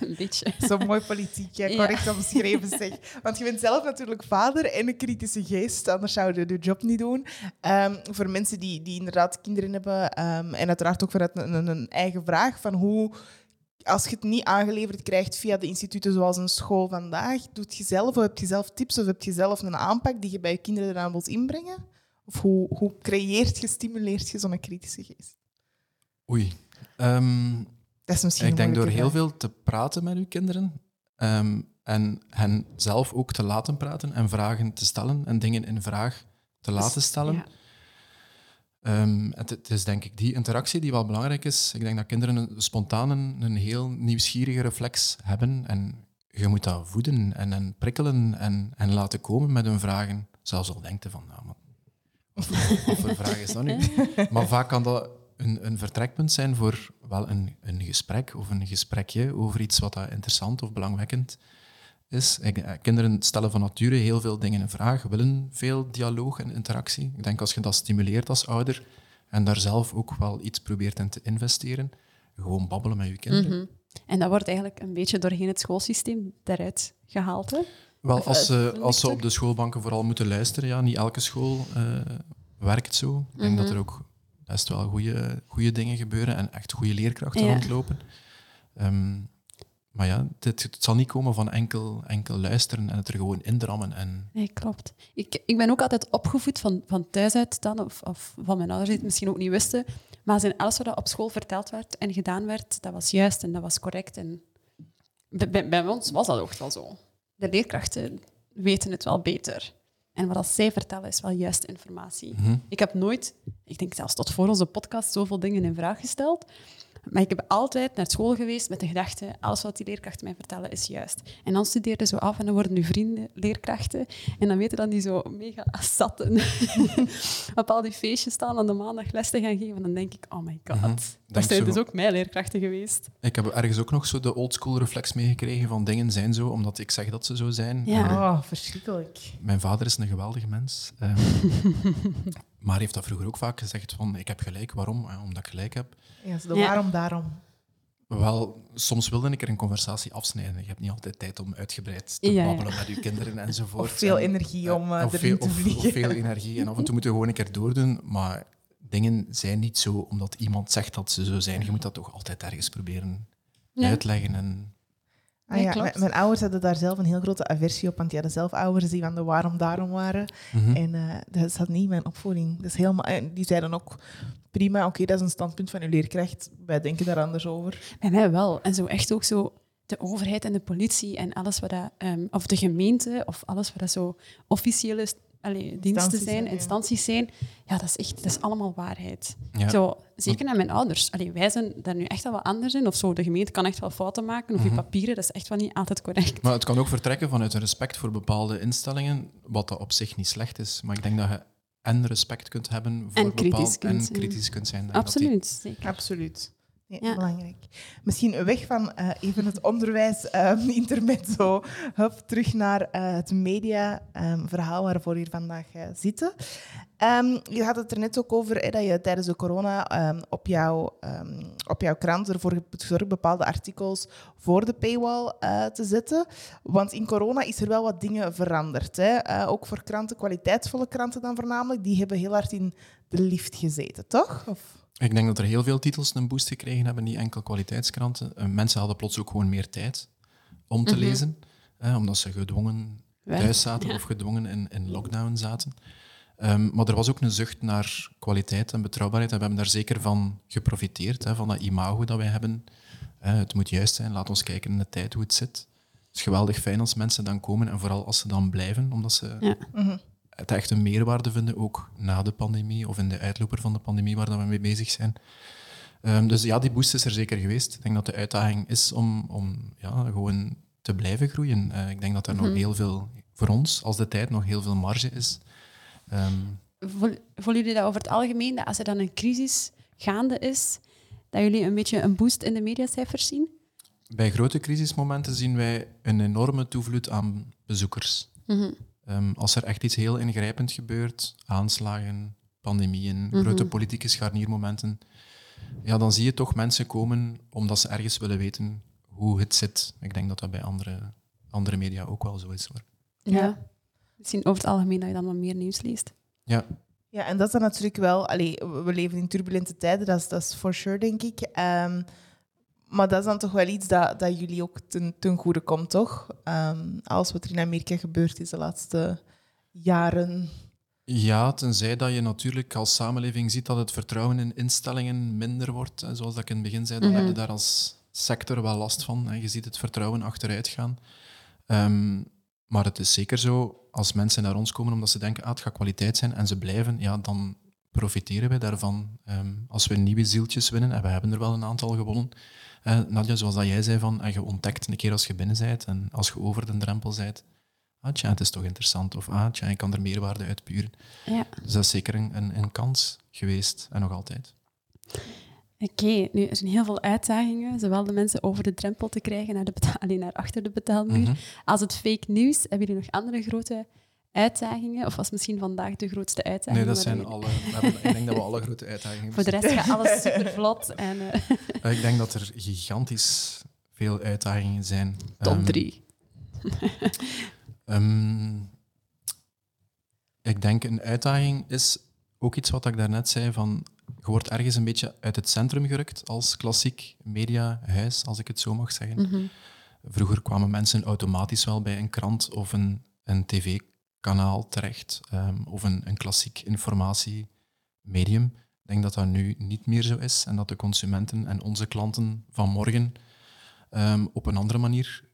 een beetje. Zo mooi politiek, ja, correct ja. omschreven zeg. Want je bent zelf natuurlijk vader en een kritische geest, anders zou je de job niet doen. Um, voor mensen die, die inderdaad kinderen hebben, um, en uiteraard ook vanuit een, een, eigen vraag van hoe als je het niet aangeleverd krijgt via de instituten zoals een school vandaag, doet je zelf, of heb je zelf tips of heb je zelf een aanpak die je bij je kinderen eraan wilt inbrengen? Of hoe, hoe creëert je, stimuleert je zo'n kritische geest? Oei. Um, dat is misschien ik denk door heel veel te praten met uw kinderen ehm, en hen zelf ook te laten praten en vragen te stellen en dingen in vraag te dus, laten stellen. Ja. Ehm, het, is denk ik die interactie die wel belangrijk is. Ik denk dat kinderen een, spontaan een, heel nieuwsgierige reflex hebben en je moet dat voeden en, en prikkelen en, en laten komen met hun vragen. Zelfs al denkt van, nou, maar, wat, voor vraag is dat nu? maar vaak kan dat een, een vertrekpunt zijn voor wel een, een gesprek of een gesprekje over iets wat dat interessant of belangwekkend is. Eh, kinderen stellen van nature heel veel dingen in vraag, willen veel dialoog en interactie. Ik denk als je dat stimuleert als ouder en daar zelf ook wel iets probeert in te investeren, gewoon babbelen met je kinderen. Mhm. En dat wordt eigenlijk een beetje doorheen het schoolsysteem daaruit gehaald, hè? Wel, als ze, als ze op de schoolbanken vooral moeten luisteren, ja, niet elke school uh, werkt zo. Ik denk dat mhm. er ook best wel goede dingen gebeuren en echt goede leerkrachten rondlopen. Ehm, maar ja, het, het, zal niet komen van enkel, enkel luisteren en het er gewoon indrammen. En... Nee, klopt. Ik, ik ben ook altijd opgevoed van, van thuis uit dan, of, of van mijn ouders die het misschien ook niet wisten. Maar als in alles wat op school verteld werd en gedaan werd, dat was juist en dat was correct. En bij, bij ons was dat ook wel zo. De leerkrachten weten het wel beter. En wat zij vertellen is wel juiste informatie. Mhm. Ik heb nooit, ik denk zelfs tot voor onze podcast, zoveel dingen in vraag gesteld. Maar ik heb altijd naar school geweest met de gedachte, alles wat die leerkrachten mij vertellen is juist. En dan studeerden ze af en dan worden nu vrienden leerkrachten. En dan weten dan die zo mega zatten op al die feestjes staan en de maandag les te gaan geven. Dan denk ik, oh my god, mm dat zijn dus ook mijn leerkrachten geweest. Ik heb ergens ook nog zo de oldschool reflex meegekregen van dingen zijn zo, omdat ik zeg dat ze zo zijn. Ja, oh, verschrikkelijk. Mijn vader is een geweldige mens. Um, maar heeft dat vroeger ook vaak gezegd van, ik heb gelijk, waarom? Omdat ik gelijk heb. Ja, de waarom daarom. Wel, soms wilde ik er een conversatie afsnijden. Je hebt niet altijd tijd om uitgebreid te babbelen met je kinderen enzovoort. Of veel energie om uh, erin veel, te vliegen. Of, veel energie. En af en toe moeten we gewoon een keer doordoen. Maar dingen zijn niet zo omdat iemand zegt dat ze zo zijn. Je moet dat toch altijd ergens proberen uitleggen en Ah, ja, mijn, ouders hadden daar zelf een heel grote aversie op, want die hadden zelf ouders die van de waarom daarom waren. Mhm. En uh, dat zat niet in mijn opvoeding. Dus helemaal, die zeiden ook, prima, oké, dat is een standpunt van uw leerkracht. Wij denken daar anders over. Bij mij wel. En zo echt ook zo de overheid en de politie en alles wat dat, um, of de gemeente, of alles wat dat zo officiële allee, diensten zijn, instanties zijn, ja, dat is echt, dat is allemaal waarheid. Zo, zeker naar mijn ouders. Allee, wij zijn daar nu echt wel wat anders in. Of zo, de gemeente kan echt wel fouten maken, of je mhm. papieren, dat is echt wel niet altijd correct. Maar het kan ook vertrekken vanuit een respect voor bepaalde instellingen, wat dat op zich niet slecht is. Maar ik denk dat je en respect kunt hebben voor en bepaalde... En kritisch kunt zijn. Absoluut, zeker. Absoluut ja. belangrijk. Misschien weg van uh, even het onderwijs, um, intermezzo, hup, terug naar uh, het mediaverhaal um, waarvoor we hier vandaag uh, zitten. Um, je had het er net ook over dat je tijdens de corona op, jouw, op jouw krant ervoor hebt gezorgd bepaalde artikels voor de paywall te zetten. Want in corona is er wel wat dingen veranderd. Hè? ook voor kranten, kwaliteitsvolle kranten dan voornamelijk, die hebben heel hard in de lift gezeten, toch? Of? Ik denk dat er heel veel titels een boost gekregen hebben, niet enkel kwaliteitskranten. Uh, mensen hadden plots ook gewoon meer tijd om te mhm. lezen, omdat ze gedwongen thuis zaten of gedwongen in, in lockdown zaten. Um, maar er was ook een zucht naar kwaliteit en betrouwbaarheid en we hebben daar zeker van geprofiteerd, hè, van dat imago dat wij hebben. Uh, het moet juist zijn, laat ons kijken in de tijd hoe het zit. Het is geweldig fijn als mensen dan komen en vooral als ze dan blijven, omdat ze ja. Mhm het echt een meerwaarde vinden, ook na de pandemie of in de uitloper van de pandemie waar we mee bezig zijn. Um, dus ja, die boost is er zeker geweest. Ik denk dat de uitdaging is om, om ja, gewoon te blijven groeien. Uh, ik denk dat er nog mhm. heel veel, voor ons als de tijd, nog heel veel marge is. Um, Voelen jullie dat over het algemeen, dat als er dan een crisis gaande is, dat jullie een beetje een boost in de mediacijfers zien? Bij grote crisismomenten zien wij een enorme toevloed aan bezoekers. Mm Ehm, als er echt iets heel ingrijpend gebeurt, aanslagen, pandemieën, mhm. grote politieke scharniermomenten, ja, dan zie je toch mensen komen omdat ze ergens willen weten hoe het zit. Ik denk dat dat bij andere, andere media ook wel zo is. Hoor. Ja. Misschien over het algemeen dat je dan wat meer nieuws leest. Ja. Ja, en dat is dan natuurlijk wel... Allee, we leven in turbulente tijden, dat is, dat is for sure, denk ik. Um, maar dat is dan toch wel iets dat, dat jullie ook ten, ten goede komt, toch? Um, alles wat er in Amerika gebeurd is de laatste jaren. Ja, tenzij dat je natuurlijk als samenleving ziet dat het vertrouwen in instellingen minder wordt. Zoals dat ik in het begin zei, dan mm heb je daar als sector wel last van. En je ziet het vertrouwen achteruit gaan. Ehm, maar het is zeker zo, als mensen naar ons komen omdat ze denken, ah, het gaat kwaliteit zijn en ze blijven, ja, dan profiteren wij daarvan. Ehm, als we nieuwe zieltjes winnen, en we hebben er wel een aantal gewonnen, uh, Nadja, zoals dat jij zei, van, en je ontdekt een keer als je binnen bent en als je over de drempel bent, ah, tja, het is toch interessant, of ah, tja, ik kan er meerwaarde uit puren. Ja. Dus dat is zeker een, een, een kans geweest en nog altijd. Oké, nu er zijn heel veel uitdagingen, zowel de mensen over de drempel te krijgen naar, de alleen naar achter de betaalmuur, mhm. als het fake news. Hebben jullie nog andere grote uitdagingen? Of was misschien vandaag de grootste uitdaging? Nee, dat zijn alle. Hebben, ik denk dat we alle grote uitdagingen Voor de rest gaat alles super vlot. En, uh... Ik denk dat er gigantisch veel uitdagingen zijn. Top um, drie. um, ik denk een uitdaging is ook iets wat ik daarnet zei van je wordt ergens een beetje uit het centrum gerukt als klassiek mediahuis, als ik het zo mag zeggen. Mhm. Vroeger kwamen mensen automatisch wel bij een krant of een, een tv-kanaal terecht, um, of een, een klassiek informatiemedium. Ik denk dat dat nu niet meer zo is en dat de consumenten en onze klanten van morgen um, op een andere manier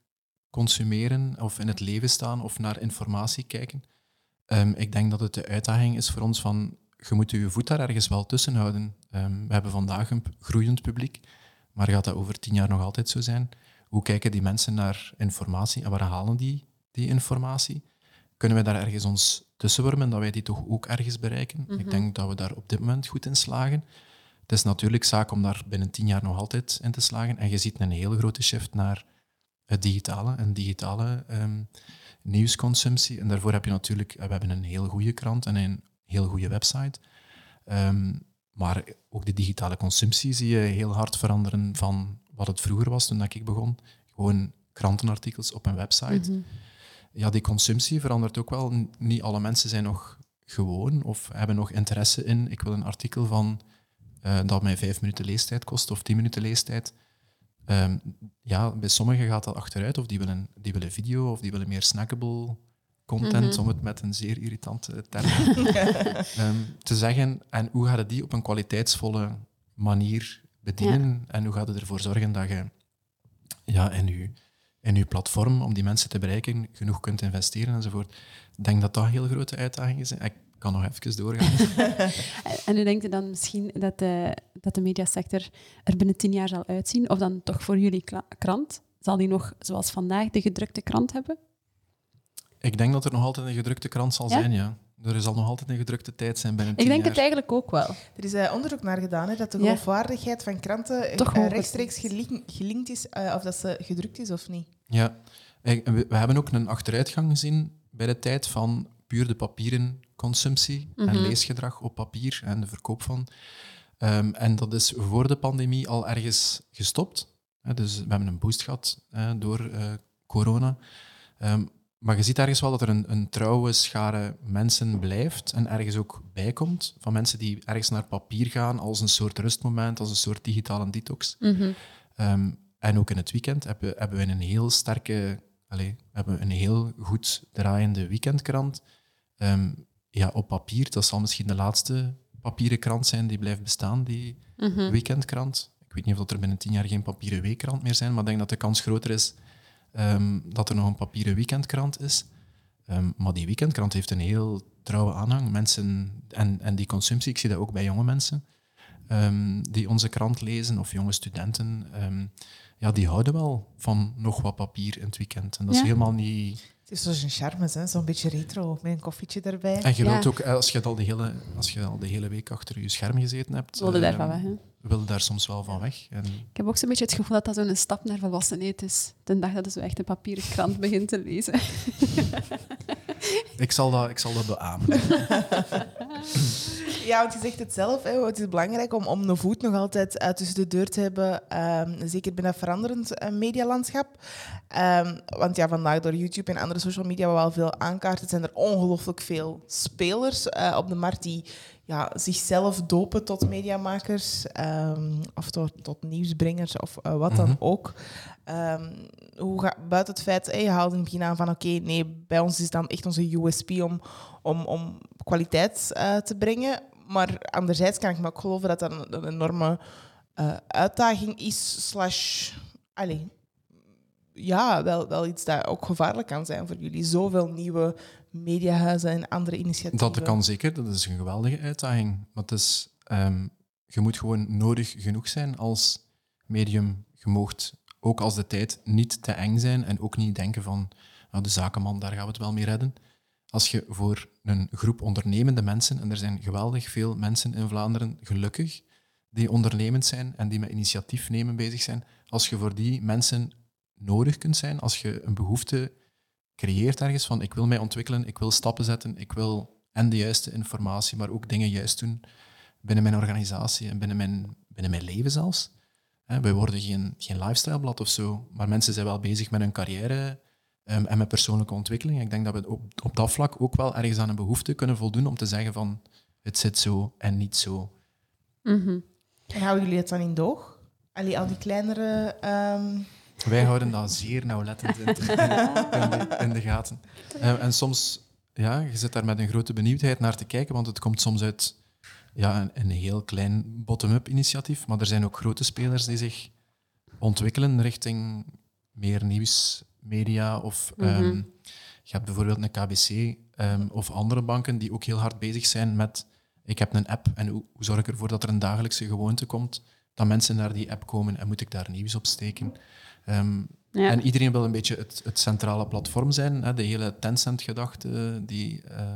consumeren of in het leven staan of naar informatie kijken. Um, ik denk dat het de uitdaging is voor ons van je moet je voet daar ergens wel tussen houden. Ehm, we hebben vandaag een groeiend publiek, maar gaat dat over tien jaar nog altijd zo zijn? Hoe kijken die mensen naar informatie en waar halen die die informatie? Kunnen we daar ergens ons tussenwormen, dat wij die toch ook ergens bereiken? Ik mhm. denk dat we daar op dit moment goed in slagen. Het is natuurlijk zaak om daar binnen tien jaar nog altijd in te slagen. En je ziet een hele grote shift naar het digitale en digitale um, nieuwsconsumptie. En daarvoor heb je natuurlijk, we hebben een heel goede krant en een heel goede website. Ehm, maar ook de digitale consumptie zie je heel hard veranderen van wat het vroeger was toen ik begon. Gewoon krantenartikels op een website. Mhm. Ja, die consumptie verandert ook wel. Niet alle mensen zijn nog gewoon of hebben nog interesse in. Ik wil een artikel van uh, dat mij vijf minuten leestijd kost of tien minuten leestijd. Um, ja, bij sommigen gaat dat achteruit, of die willen, die willen video, of die willen meer snackable content, mhm. om het met een zeer irritante term um, te zeggen. En hoe gaat je die op een kwaliteitsvolle manier bedienen? En hoe gaat je ervoor zorgen dat je ja, in, je in je platform, om die mensen te bereiken, genoeg kunt investeren enzovoort? Ik denk dat dat heel grote uitdagingen zijn. Ik kan nog even doorgaan. en u denkt dan misschien dat de, dat de mediasector er binnen tien jaar zal uitzien? Of dan toch voor jullie krant? Zal die nog, zoals vandaag, de gedrukte krant hebben? Ik denk dat er nog altijd een gedrukte krant zal zijn, ja. Er zal nog altijd een gedrukte tijd zijn binnen Ik denk het eigenlijk ook wel. Er is uh, onderzoek naar gedaan hè, dat de geloofwaardigheid van kranten uh, rechtstreeks gelinkt is uh, of dat ze gedrukt is of niet. Ja, we, hebben ook een achteruitgang gezien bij de tijd van puur de papieren consumptie en mhm. leesgedrag op papier en de verkoop van. Um, en dat is voor de pandemie al ergens gestopt. Dus we hebben een boost gehad door corona. Um, maar je ziet ergens wel dat er een, een trouwe schare mensen blijft en ergens ook bijkomt. Van mensen die ergens naar papier gaan als een soort rustmoment, als een soort digitale detox. Ehm, en ook in het weekend hebben, hebben we een heel sterke, allez, hebben we een heel goed draaiende weekendkrant. Ehm, ja, op papier, dat zal misschien de laatste papieren krant zijn die blijft bestaan, die mhm. weekendkrant. Ik weet niet of er binnen tien jaar geen papieren weekkrant meer zijn, maar ik denk dat de kans groter is Ehm, dat er nog een papieren weekendkrant is. Ehm, maar die weekendkrant heeft een heel trouwe aanhang. Mensen, en, en die consumptie, ik zie dat ook bij jonge mensen die onze krant lezen, of jonge studenten, ja, die houden wel van nog wat papier in het weekend. En dat is helemaal niet... Het is zo'n charme, zo'n beetje retro, met een koffietje erbij. En je wilt ook, eh, als je, al de hele, als je al de hele week achter je scherm gezeten hebt... Wilde daar van weg, hè? Wilde daar soms wel van weg. En... Ik heb ook zo'n beetje het gevoel dat dat zo'n stap naar volwassenheid is. De dag dat je zo echt een papieren krant begint te lezen. ik, zal dat, ik zal dat beamen. Ja, want je zegt het zelf. Hè. Het is belangrijk om, om een voet nog altijd uh, tussen de deur te hebben. Um, zeker binnen een veranderend uh, medialandschap. Um, want ja, vandaag door YouTube en andere social media wel veel aankaarten, zijn er ongelooflijk veel spelers uh, op de markt die ja, zichzelf dopen tot mediamakers um, of tot, tot nieuwsbrengers of uh, wat dan mm -hmm. ook. Um, hoe ga, buiten het feit, hey, je haalde in het begin aan van oké, okay, nee, bij ons is dan echt onze USP om, om, om kwaliteit uh, te brengen. Maar anderzijds kan ik me ook geloven dat dat een, een enorme uh, uitdaging is, slash, allez, ja, wel, wel iets dat ook gevaarlijk kan zijn voor jullie. Zoveel nieuwe mediahuizen en andere initiatieven. Dat kan zeker, dat is een geweldige uitdaging. Maar het is, um, je moet gewoon nodig genoeg zijn als medium. Je moogt ook als de tijd niet te eng zijn en ook niet denken van nou, de zakenman, daar gaan we het wel mee redden. Als je voor een groep ondernemende mensen, en er zijn geweldig veel mensen in Vlaanderen gelukkig, die ondernemend zijn en die met initiatief nemen bezig zijn, als je voor die mensen nodig kunt zijn, als je een behoefte creëert ergens van ik wil mij ontwikkelen, ik wil stappen zetten, ik wil en de juiste informatie, maar ook dingen juist doen binnen mijn organisatie en binnen mijn, binnen mijn leven zelfs. Wij worden geen, geen lifestyleblad of zo, maar mensen zijn wel bezig met hun carrière um, en met persoonlijke ontwikkeling. Ik denk dat we op, op dat vlak ook wel ergens aan een behoefte kunnen voldoen om te zeggen van het zit zo en niet zo. Mm -hmm. En houden jullie het dan in doog? Allee, al die kleinere... Um wij houden dat zeer nauwlettend in, in, de, in de, gaten. En, en, soms, ja, je zit daar met een grote benieuwdheid naar te kijken, want het komt soms uit ja, een, een heel klein bottom-up initiatief, maar er zijn ook grote spelers die zich ontwikkelen richting meer nieuwsmedia. Of mm -hmm. um, je hebt bijvoorbeeld een KBC um, of andere banken die ook heel hard bezig zijn met ik heb een app en hoe, hoe zorg ik ervoor dat er een dagelijkse gewoonte komt dat mensen naar die app komen en moet ik daar nieuws op steken. Um, ja. En iedereen wil een beetje het, het centrale platform zijn. Hè, de hele Tencent-gedachte die, uh,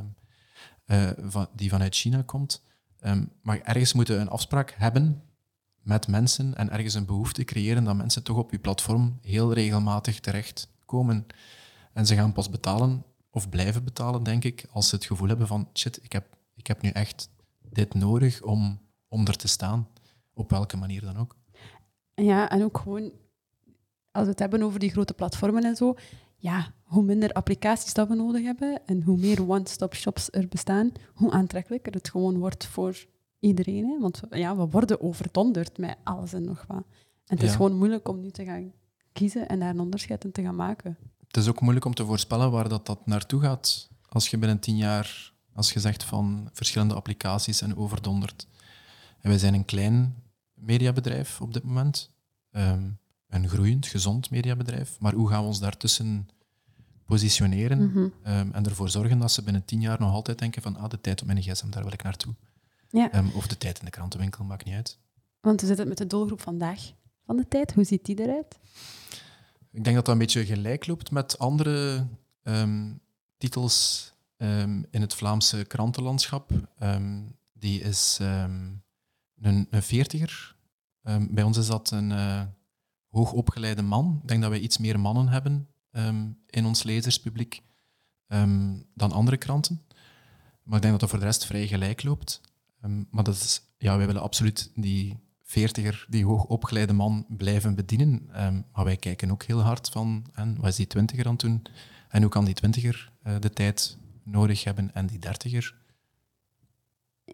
uh, van, die vanuit China komt. Um, maar ergens moeten we een afspraak hebben met mensen en ergens een behoefte creëren dat mensen toch op je platform heel regelmatig terechtkomen. En ze gaan pas betalen, of blijven betalen, denk ik, als ze het gevoel hebben van shit, ik heb, ik heb nu echt dit nodig om, om er te staan. Op welke manier dan ook. Ja, en ook gewoon als we het hebben over die grote platformen en zo, ja, hoe minder applicaties dat we nodig hebben en hoe meer one-stop shops er bestaan, hoe aantrekkelijker het gewoon wordt voor iedereen. Hè? Want ja, we worden overdonderd met alles en nog wat. En het is gewoon moeilijk om nu te gaan kiezen en daar een onderscheid in te gaan maken. Het is ook moeilijk om te voorspellen waar dat, dat naartoe gaat. Als je binnen tien jaar, als je zegt van verschillende applicaties en overdonderd. En wij zijn een klein mediabedrijf op dit moment. Um, een groeiend, gezond mediabedrijf. Maar hoe gaan we ons daartussen positioneren mm -hmm. um, en ervoor zorgen dat ze binnen tien jaar nog altijd denken van ah, de tijd op mijn gsm, daar wil ik naartoe. Ja. Um, of de tijd in de krantenwinkel, maakt niet uit. Want hoe zit het met de doelgroep vandaag van de tijd? Hoe ziet die eruit? Ik denk dat dat een beetje gelijk loopt met andere um, titels in het Vlaamse krantenlandschap. die is een, een veertiger. bij ons is dat een... Uh, hoogopgeleide man. Ik denk dat wij iets meer mannen hebben um, in ons lezerspubliek um, dan andere kranten. Maar ik denk dat dat voor de rest vrij gelijk loopt. Um, maar dat is, ja, wij willen absoluut die veertiger, die hoogopgeleide man blijven bedienen. maar wij kijken ook heel hard van, en wat is die twintiger aan toen? En hoe kan die twintiger uh, de tijd nodig hebben en die dertiger?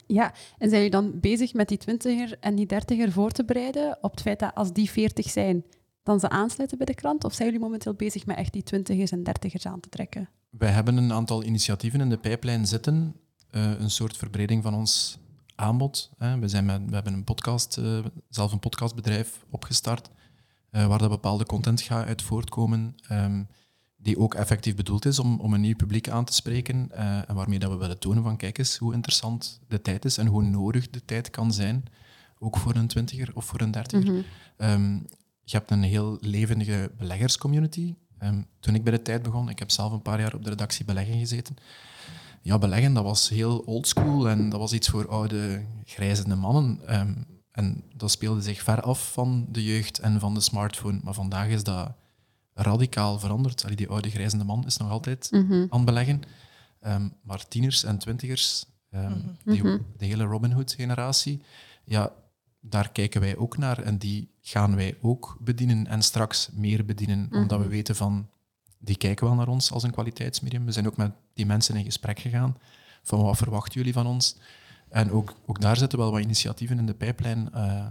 Ja, en zijn jullie dan bezig met die twintiger en die dertiger voor te bereiden op het feit dat als die veertig zijn, dan ze aansluiten bij de krant? Of zijn jullie momenteel bezig met echt die twintigers en dertigers aan te trekken? Wij hebben een aantal initiatieven in de pijplijn zitten. Uh, een soort verbreding van ons aanbod. Hè. We, zijn met, we hebben een podcast, uh, zelf een podcastbedrijf opgestart, uh, waar dat bepaalde content gaat uit voortkomen. Um, die ook effectief bedoeld is om, om een nieuw publiek aan te spreken uh, en waarmee dat we willen tonen van kijk eens hoe interessant de tijd is en hoe nodig de tijd kan zijn, ook voor een twintiger of voor een dertiger. Mm um, je hebt een heel levendige beleggerscommunity. Um, toen ik bij de tijd begon, ik heb zelf een paar jaar op de redactie beleggen gezeten. Ja, beleggen, dat was heel oldschool en dat was iets voor oude, grijzende mannen. Um, en dat speelde zich ver af van de jeugd en van de smartphone. Maar vandaag is dat radicaal veranderd. Allee, die oude grijzende man is nog altijd mm -hmm. aan beleggen. Um, maar tieners en twintigers Um, die, mhm. de hele Robin Hood-generatie, ja, daar kijken wij ook naar en die gaan wij ook bedienen en straks meer bedienen, omdat we mhm. weten van, die kijken wel naar ons als een kwaliteitsmedium. We zijn ook met die mensen in gesprek gegaan van wat verwachten jullie van ons? En ook, ook daar zitten wel wat initiatieven in de pijplijn uh,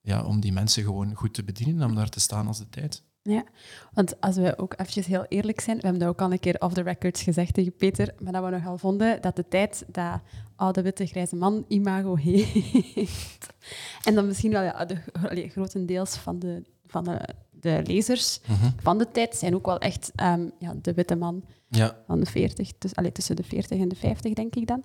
ja, om die mensen gewoon goed te bedienen, om daar te staan als de tijd. Ja, want als we ook even heel eerlijk zijn, we hebben dat ook al een keer off the records gezegd tegen Peter, maar dat we nogal vonden dat de tijd dat oude witte grijze man imago heeft. en dan misschien wel ja, de, allee, grotendeels van de, van de, de lezers mhm. van de tijd zijn ook wel echt um, ja, de witte man ja. van de 40, dus, allee, tussen de 40 en de 50 denk ik dan.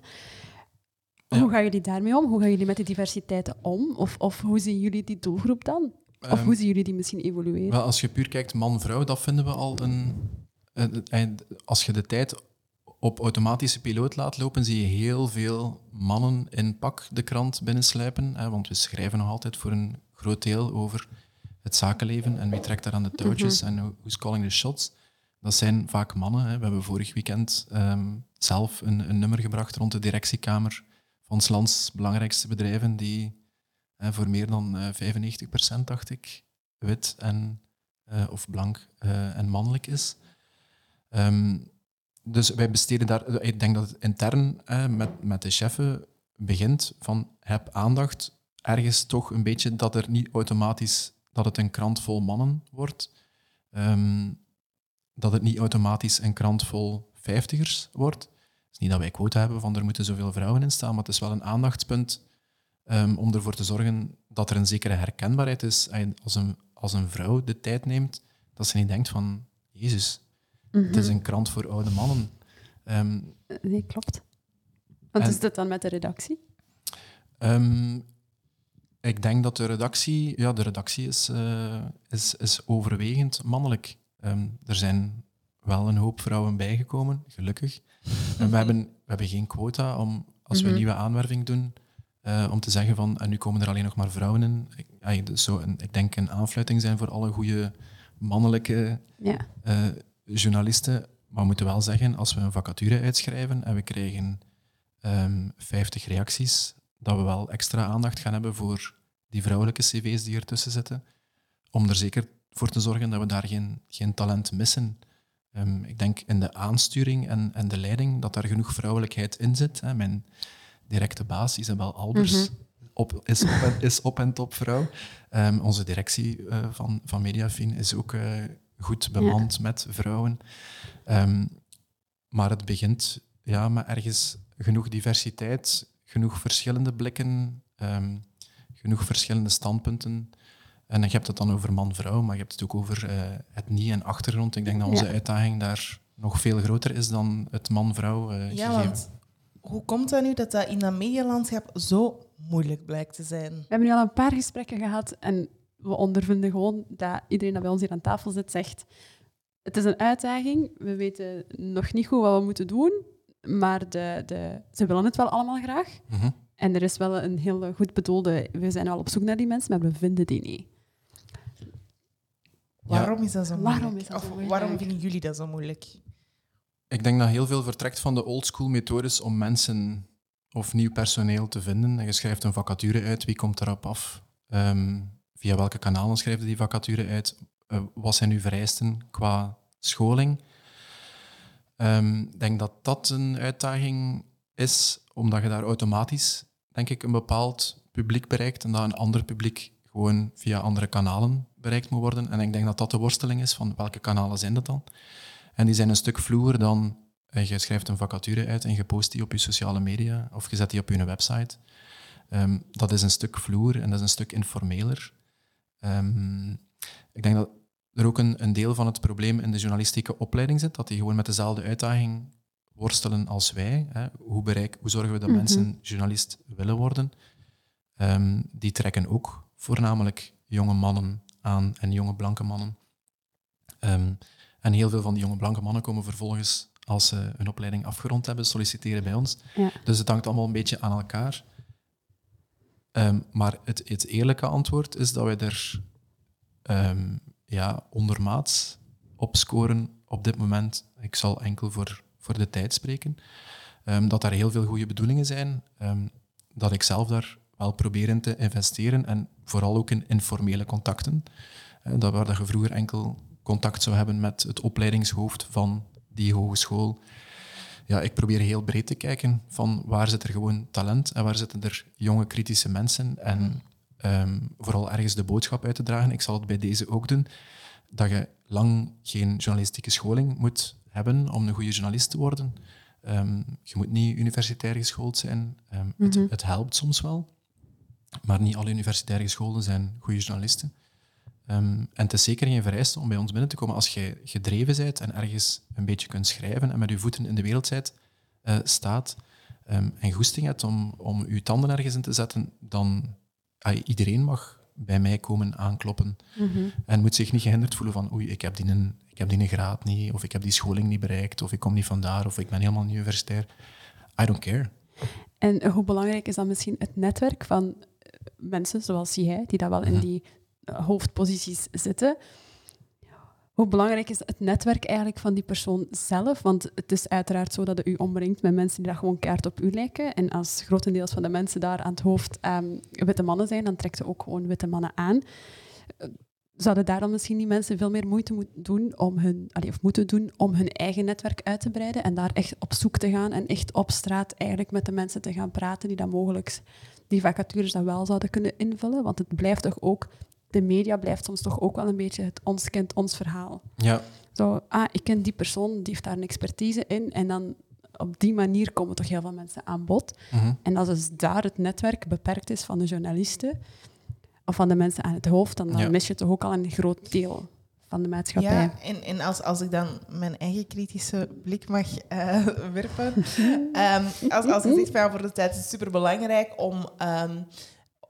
Hoe gaan jullie daarmee om? Hoe gaan jullie met die diversiteit om? Of, of hoe zien jullie die doelgroep dan? Of hoe ehm, zien jullie die misschien evolueren? Wel, als je puur kijkt man-vrouw, dat vinden we al een, een, Als je de tijd op automatische piloot laat lopen, zie je heel veel mannen in pak de krant binnensluipen. Hè, want we schrijven nog altijd voor een groot deel over het zakenleven en wie trekt daar aan de touwtjes mm en who's calling the shots. Dat zijn vaak mannen. Hè. We hebben vorig weekend ehm, zelf een, een, nummer gebracht rond de directiekamer van ons lands belangrijkste bedrijven, die voor meer dan uh, eh, 95% dacht ik, wit en, uh, of blank uh, en mannelijk is. Um, dus wij besteden daar, ik denk dat het intern met, met de cheffen begint van heb aandacht, ergens toch een beetje dat er niet automatisch dat het een krant vol mannen wordt. Um, dat het niet automatisch een krant vol vijftigers wordt. Het is niet dat wij quota hebben van er moeten zoveel vrouwen in staan, maar het is wel een aandachtspunt um, om ervoor te zorgen dat er een zekere herkenbaarheid is. Als een, als een vrouw de tijd neemt, dat ze niet denkt van, Jezus, het is mhm. een krant voor oude mannen. Um, nee, klopt. Wat is dit dan met de redactie? Um, ik denk dat de redactie, ja, de redactie is, uh, is, is overwegend mannelijk. Er zijn wel een hoop vrouwen bijgekomen, gelukkig. En we hebben, we hebben geen quota om, als we een mhm. nieuwe aanwerving doen, uh, om te zeggen van, en nu komen er alleen nog maar vrouwen in. Ik, dus zo een, ik denk een aanfluiting zijn voor alle goede mannelijke ja. uh, journalisten. Maar we moeten wel zeggen, als we een vacature uitschrijven en we krijgen um, ehm, 50 reacties, dat we wel extra aandacht gaan hebben voor die vrouwelijke cv's die ertussen zitten. Om er zeker voor te zorgen dat we daar geen, geen talent missen. Um, ik denk in de aansturing en, en de leiding dat daar genoeg vrouwelijkheid in zit. Hè. Mijn directe baas, Isabel Albers, mm op, is, op en, is op en top vrouw. Um, onze directie uh, van, van Mediafin is ook uh, goed bemand met vrouwen. Um, maar het begint ja, met ergens genoeg diversiteit, genoeg verschillende blikken, um, genoeg verschillende standpunten. En je hebt het dan over man-vrouw, maar je hebt het ook over uh, het niet en achtergrond. Ik denk dat onze uitdaging daar nog veel groter is dan het man-vrouw uh, ja, Want hoe komt dat nu dat dat in dat medialandschap zo moeilijk blijkt te zijn? We hebben nu al een paar gesprekken gehad en we ondervinden gewoon dat iedereen dat bij ons hier aan tafel zit zegt het is een uitdaging, we weten nog niet goed wat we moeten doen, maar de, de, ze willen het wel allemaal graag. Mhm. En er is wel een heel goed bedoelde, we zijn al op zoek naar die mensen, maar we vinden die niet. Waarom is dat zo moeilijk? Waarom, is dat zo moeilijk? waarom vinden jullie dat zo moeilijk? Ik denk dat heel veel vertrekt van de oldschool methodes om mensen of nieuw personeel te vinden. En je schrijft een vacature uit, wie komt erop af? Ehm, via welke kanalen schrijf die vacature uit? Uh, wat zijn uw vereisten qua scholing? Ehm, ik denk dat dat een uitdaging is, omdat je daar automatisch, denk ik, een bepaald publiek bereikt en dat een ander publiek gewoon via andere kanalen bereikt moet worden. En ik denk dat dat de worsteling is van welke kanalen zijn dat dan? En die zijn een stuk vloer dan eh, je schrijft een vacature uit en je post die op je sociale media of je zet die op je website. Um, dat is een stuk vloer en dat is een stuk informeler. Um, ik denk dat er ook een, een, deel van het probleem in de journalistieke opleiding zit, dat die gewoon met dezelfde uitdaging worstelen als wij. Hè. Hoe, bereik, hoe zorgen we dat mhm. mensen journalist willen worden? Um, die trekken ook voornamelijk jonge mannen aan en jonge blanke mannen. En heel veel van die jonge blanke mannen komen vervolgens, als ze een opleiding afgerond hebben, solliciteren bij ons. Ja. Dus het hangt allemaal een beetje aan elkaar. Um, maar het, het, eerlijke antwoord is dat wij er um, ja, ondermaats op scoren op dit moment. Ik zal enkel voor, voor de tijd spreken. Ehm, dat daar heel veel goede bedoelingen zijn. Ehm, dat ik zelf daar wel probeer in te investeren. En vooral ook in informele contacten. Uh, dat waar dat je vroeger enkel contact zou hebben met het opleidingshoofd van die hogeschool. Ja, ik probeer heel breed te kijken van waar zit er gewoon talent en waar zitten er jonge kritische mensen. En Ehm, vooral ergens de boodschap uit te dragen. Ik zal het bij deze ook doen. Dat je lang geen journalistieke scholing moet hebben om een goede journalist te worden. Ehm, je moet niet universitair geschoold zijn. Ehm, het, mhm. het, helpt soms wel. Maar niet alle universitair gescholden zijn goede journalisten. En het is zeker geen vereiste om bij ons binnen te komen. Als je gedreven bent en ergens een beetje kunt schrijven en met je voeten in de wereld bent, uh, staat en goesting hebt om, om je tanden ergens in te zetten, dan iedereen mag bij mij komen aankloppen. Mhm. En moet zich niet gehinderd voelen van oei, ik heb, die een, ik heb die een graad niet, of ik heb die scholing niet bereikt, of ik kom niet vandaar, of ik ben helemaal niet universitair. I don't care. En hoe belangrijk is dan misschien het netwerk van mensen zoals jij, die daar wel in mhm. die hoofdposities zitten, hoe belangrijk is het netwerk eigenlijk van die persoon zelf? Want het is uiteraard zo dat u omringt met mensen die daar gewoon kaart op u lijken. En als grotendeels van de mensen daar aan het hoofd um, witte mannen zijn, dan trekt ze ook gewoon witte mannen aan. Zouden daar dan misschien die mensen veel meer moeite moeten doen om hun, of moeten doen om hun eigen netwerk uit te breiden en daar echt op zoek te gaan en echt op straat eigenlijk met de mensen te gaan praten die dan mogelijk die vacatures dan wel zouden kunnen invullen? Want het blijft toch ook de media blijft soms toch ook wel een beetje het ons kent ons verhaal. Ja. Zo, ah, ik ken die persoon, die heeft daar een expertise in. En dan op die manier komen toch heel veel mensen aan bod. Mhm. En als dus daar het netwerk beperkt is van de journalisten of van de mensen aan het hoofd, dan, dan mis je toch ook al een groot deel van de maatschappij. Ja, en, en als, als ik dan mijn eigen kritische blik mag uh, werpen. um, als, als ik zeg, voor de tijd is het superbelangrijk om... Ehm,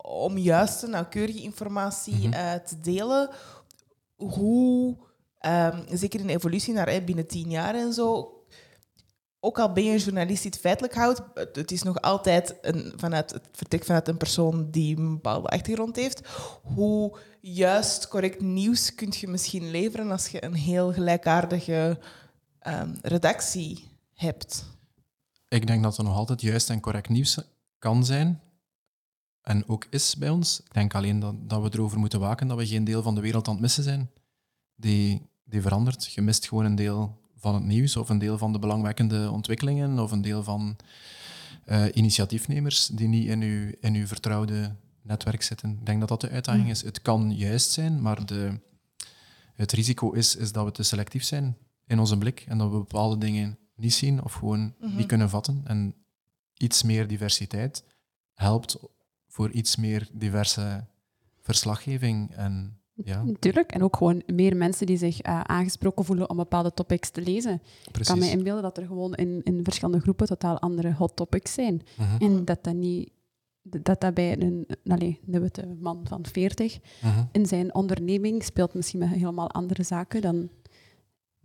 om juiste, nauwkeurige informatie mhm. uh, te delen. Hoe, um, zeker in evolutie naar binnen tien jaar en zo, ook al ben je een journalist die het feitelijk houdt, het is nog altijd een, vanuit het vertrek vanuit een persoon die een bepaalde achtergrond heeft. Hoe juist correct nieuws kun je misschien leveren als je een heel gelijkaardige um, redactie hebt? Ik denk dat er nog altijd juist en correct nieuws kan zijn en ook is bij ons. Ik denk alleen dat, dat we erover moeten waken dat we geen deel van de wereld aan het missen zijn. Die, die verandert. Je mist gewoon een deel van het nieuws of een deel van de belangwekkende ontwikkelingen of een deel van uh, initiatiefnemers die niet in uw, in uw vertrouwde netwerk zitten. Ik denk dat dat de uitdaging is. Het kan juist zijn, maar de, het risico is, is dat we te selectief zijn in onze blik en dat we bepaalde dingen niet zien of gewoon niet mhm. kunnen vatten. En iets meer diversiteit helpt voor iets meer diverse verslaggeving. En, ja. Natuurlijk, en ook gewoon meer mensen die zich uh, aangesproken voelen om bepaalde topics te lezen. Precies. Ik kan me inbeelden dat er gewoon in, in verschillende groepen totaal andere hot topics zijn. Mhm. En dat dat niet dat dat bij een, allez, een witte man van 40 mhm. in zijn onderneming speelt misschien met helemaal andere zaken dan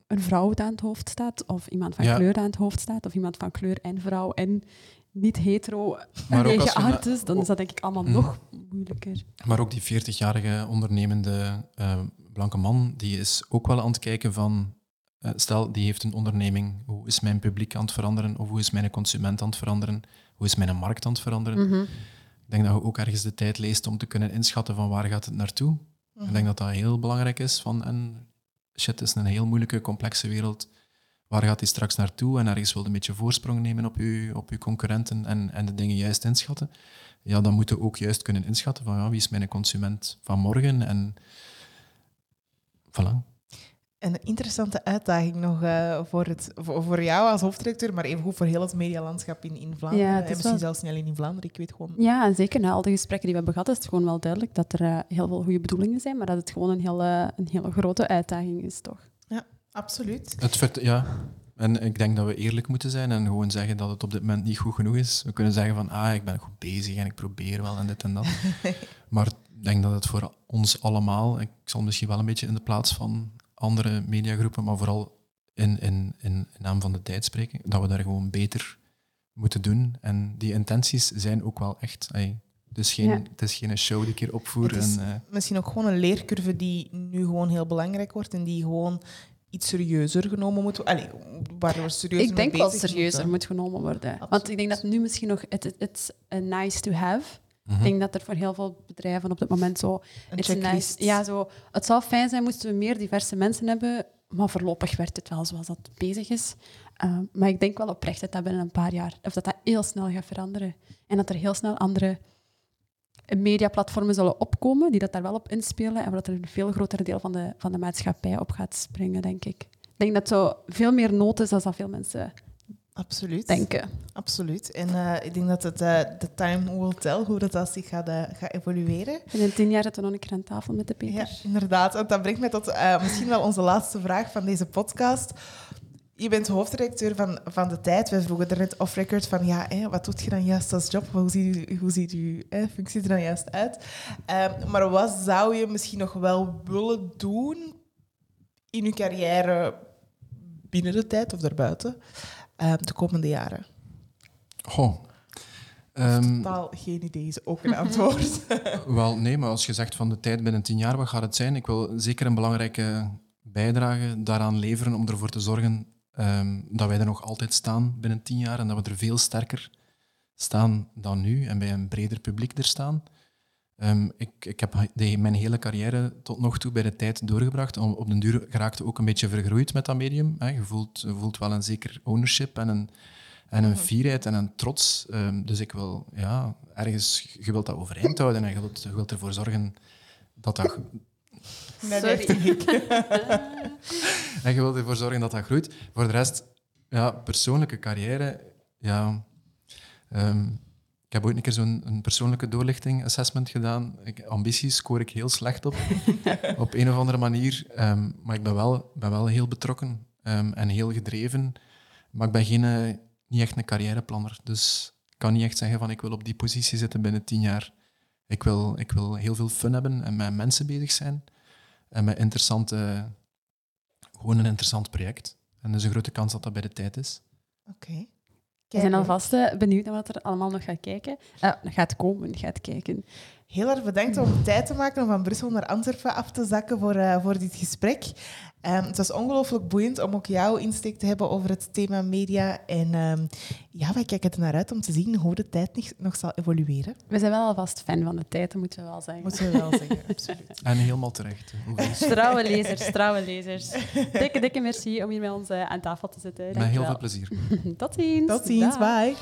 een vrouw aan het hoofd staat, of iemand van kleur aan het hoofd staat, of iemand van kleur en vrouw en niet hetero maar geaard is, dan is dat denk ik allemaal mhm. nog moeilijker. Maar ook die 40-jarige ondernemende uh, blanke man, die is ook wel aan het kijken van, uh, stel, die heeft een onderneming, hoe is mijn publiek aan het veranderen, of hoe is mijn consument aan het veranderen, hoe is mijn markt aan het veranderen. Mhm. Ik denk dat je ook ergens de tijd leest om te kunnen inschatten van waar gaat het naartoe. Ik denk mhm. dat dat heel belangrijk is. Van, en shit, het is een heel moeilijke, complexe wereld waar gaat hij straks naartoe en ergens wil een beetje voorsprong nemen op uw, op uw concurrenten en, en de dingen juist inschatten, ja, dan moeten we ook juist kunnen inschatten van ja, wie is mijn consument van morgen en voilà. Een interessante uitdaging nog uh, voor, het, voor, voor, jou als hoofdredacteur, maar even goed voor heel het medialandschap in, in Vlaanderen. Ja, en misschien zelfs niet alleen in Vlaanderen, ik weet gewoon... Ja, zeker. Na al de gesprekken die we hebben gehad, is het gewoon wel duidelijk dat er uh, heel veel goede bedoelingen zijn, maar dat het gewoon een hele, een hele grote uitdaging is, toch? Absoluut. Het ja. En ik denk dat we eerlijk moeten zijn en gewoon zeggen dat het op dit moment niet goed genoeg is. We kunnen zeggen van, ah, ik ben goed bezig en ik probeer wel en dit en dat. maar ik denk dat het voor ons allemaal, ik zal misschien wel een beetje in de plaats van andere mediagroepen, maar vooral in, in, in, naam van de tijd spreken, dat we daar gewoon beter moeten doen. En die intenties zijn ook wel echt. Ay, dus geen, Het is geen show die ik hier opvoer. Het is en, uh, misschien ook gewoon een leercurve die nu gewoon heel belangrijk wordt en die gewoon iets serieuzer genomen moet worden? Allee, waar we serieuzer Ik denk wel serieuzer moeten? moet genomen worden. Absoluut. Want ik denk dat nu misschien nog... Het het is nice to have. Mhm. Ik denk dat er voor heel veel bedrijven op dit moment zo... Een checklist. nice, ja, zo, het zou fijn zijn moesten we meer diverse mensen hebben, maar voorlopig werkt het wel zoals dat bezig is. Uh, maar ik denk wel oprecht dat dat binnen een paar jaar, of dat dat heel snel gaat veranderen. En dat er heel snel andere mediaplatformen zullen opkomen die dat daar wel op inspelen en dat er een veel groter deel van de, van de maatschappij op gaat springen, denk ik. Ik denk dat zo veel meer nood is dan dat veel mensen Absoluut. denken. Absoluut. En eh, ik denk dat het de time will tell hoe dat, dat zich gaat, gaat evolueren. En in tien jaar zitten we nog een keer aan tafel met de Peter. Ja, inderdaad. En dat brengt mij tot misschien wel onze laatste vraag van deze podcast. Je bent hoofdredacteur van, van De Tijd. Wij vroegen er net off-record van, ja, hè, wat doet je dan juist als job? Hoe ziet, u- hoe ziet hè, functie er dan juist uit? Ehm, maar wat zou je misschien nog wel willen doen in je carrière binnen De Tijd of daarbuiten ehm, de komende jaren? Goh. Ehm, Totaal geen idee is ook een antwoord. Wel, nee, maar als je zegt van de tijd binnen tien jaar, wat gaat het zijn? Ik wil zeker een belangrijke bijdrage daaraan leveren om ervoor te zorgen ehm, dat wij er nog altijd staan binnen tien jaar en dat we er veel sterker staan dan nu en bij een breder publiek er staan. Ehm, ik, ik heb de, mijn hele carrière tot nog toe bij de tijd doorgebracht. Om- Op den duur geraakte ook een beetje vergroeid met dat medium. Hè. Je, voelt, je voelt wel een zeker ownership en een, en een fierheid en een trots. Ehm, dus ik wil, ja, ergens, je wilt dat overeind houden en je wilt, je wilt ervoor zorgen dat dat... Nee, Sorry. niet. En je wilt ervoor zorgen dat dat groeit. Voor de rest, ja, persoonlijke carrière, ja... ehm, ik heb ooit een keer zo'n een persoonlijke doorlichting assessment gedaan. Ik, ambities scoor ik heel slecht op, op een of andere manier. Ehm, maar ik ben wel, ben wel heel betrokken ehm, en heel gedreven. Maar ik ben geen, eh, niet echt een carrièreplanner. Dus ik kan niet echt zeggen van ik wil op die positie zitten binnen tien jaar. Ik wil, ik wil heel veel fun hebben en met mensen bezig zijn. En met interessante... Gewoon een interessant project. En er is een grote kans dat dat bij de tijd is. Oké. We zijn alvast eh, benieuwd naar wat er allemaal nog gaat kijken. Eh, gaat komen, gaat kijken. Heel erg bedankt om tijd te maken om van Brussel naar Antwerpen af te zakken voor, eh, voor dit gesprek. Ehm, het was ongelooflijk boeiend om ook jouw insteek te hebben over het thema media. En ehm, ja, wij kijken er naar uit om te zien hoe de tijd nog, nog zal evolueren. We zijn wel alvast fan van de tijd, dat moeten we wel zeggen. Moeten we wel zeggen, absoluut. En helemaal terecht. Trouwe lezers, trouwe lezers. Dikke, dikke merci om hier met ons eh, aan tafel te zitten. Met heel veel plezier. Tot ziens. Tot ziens, Dag. bye.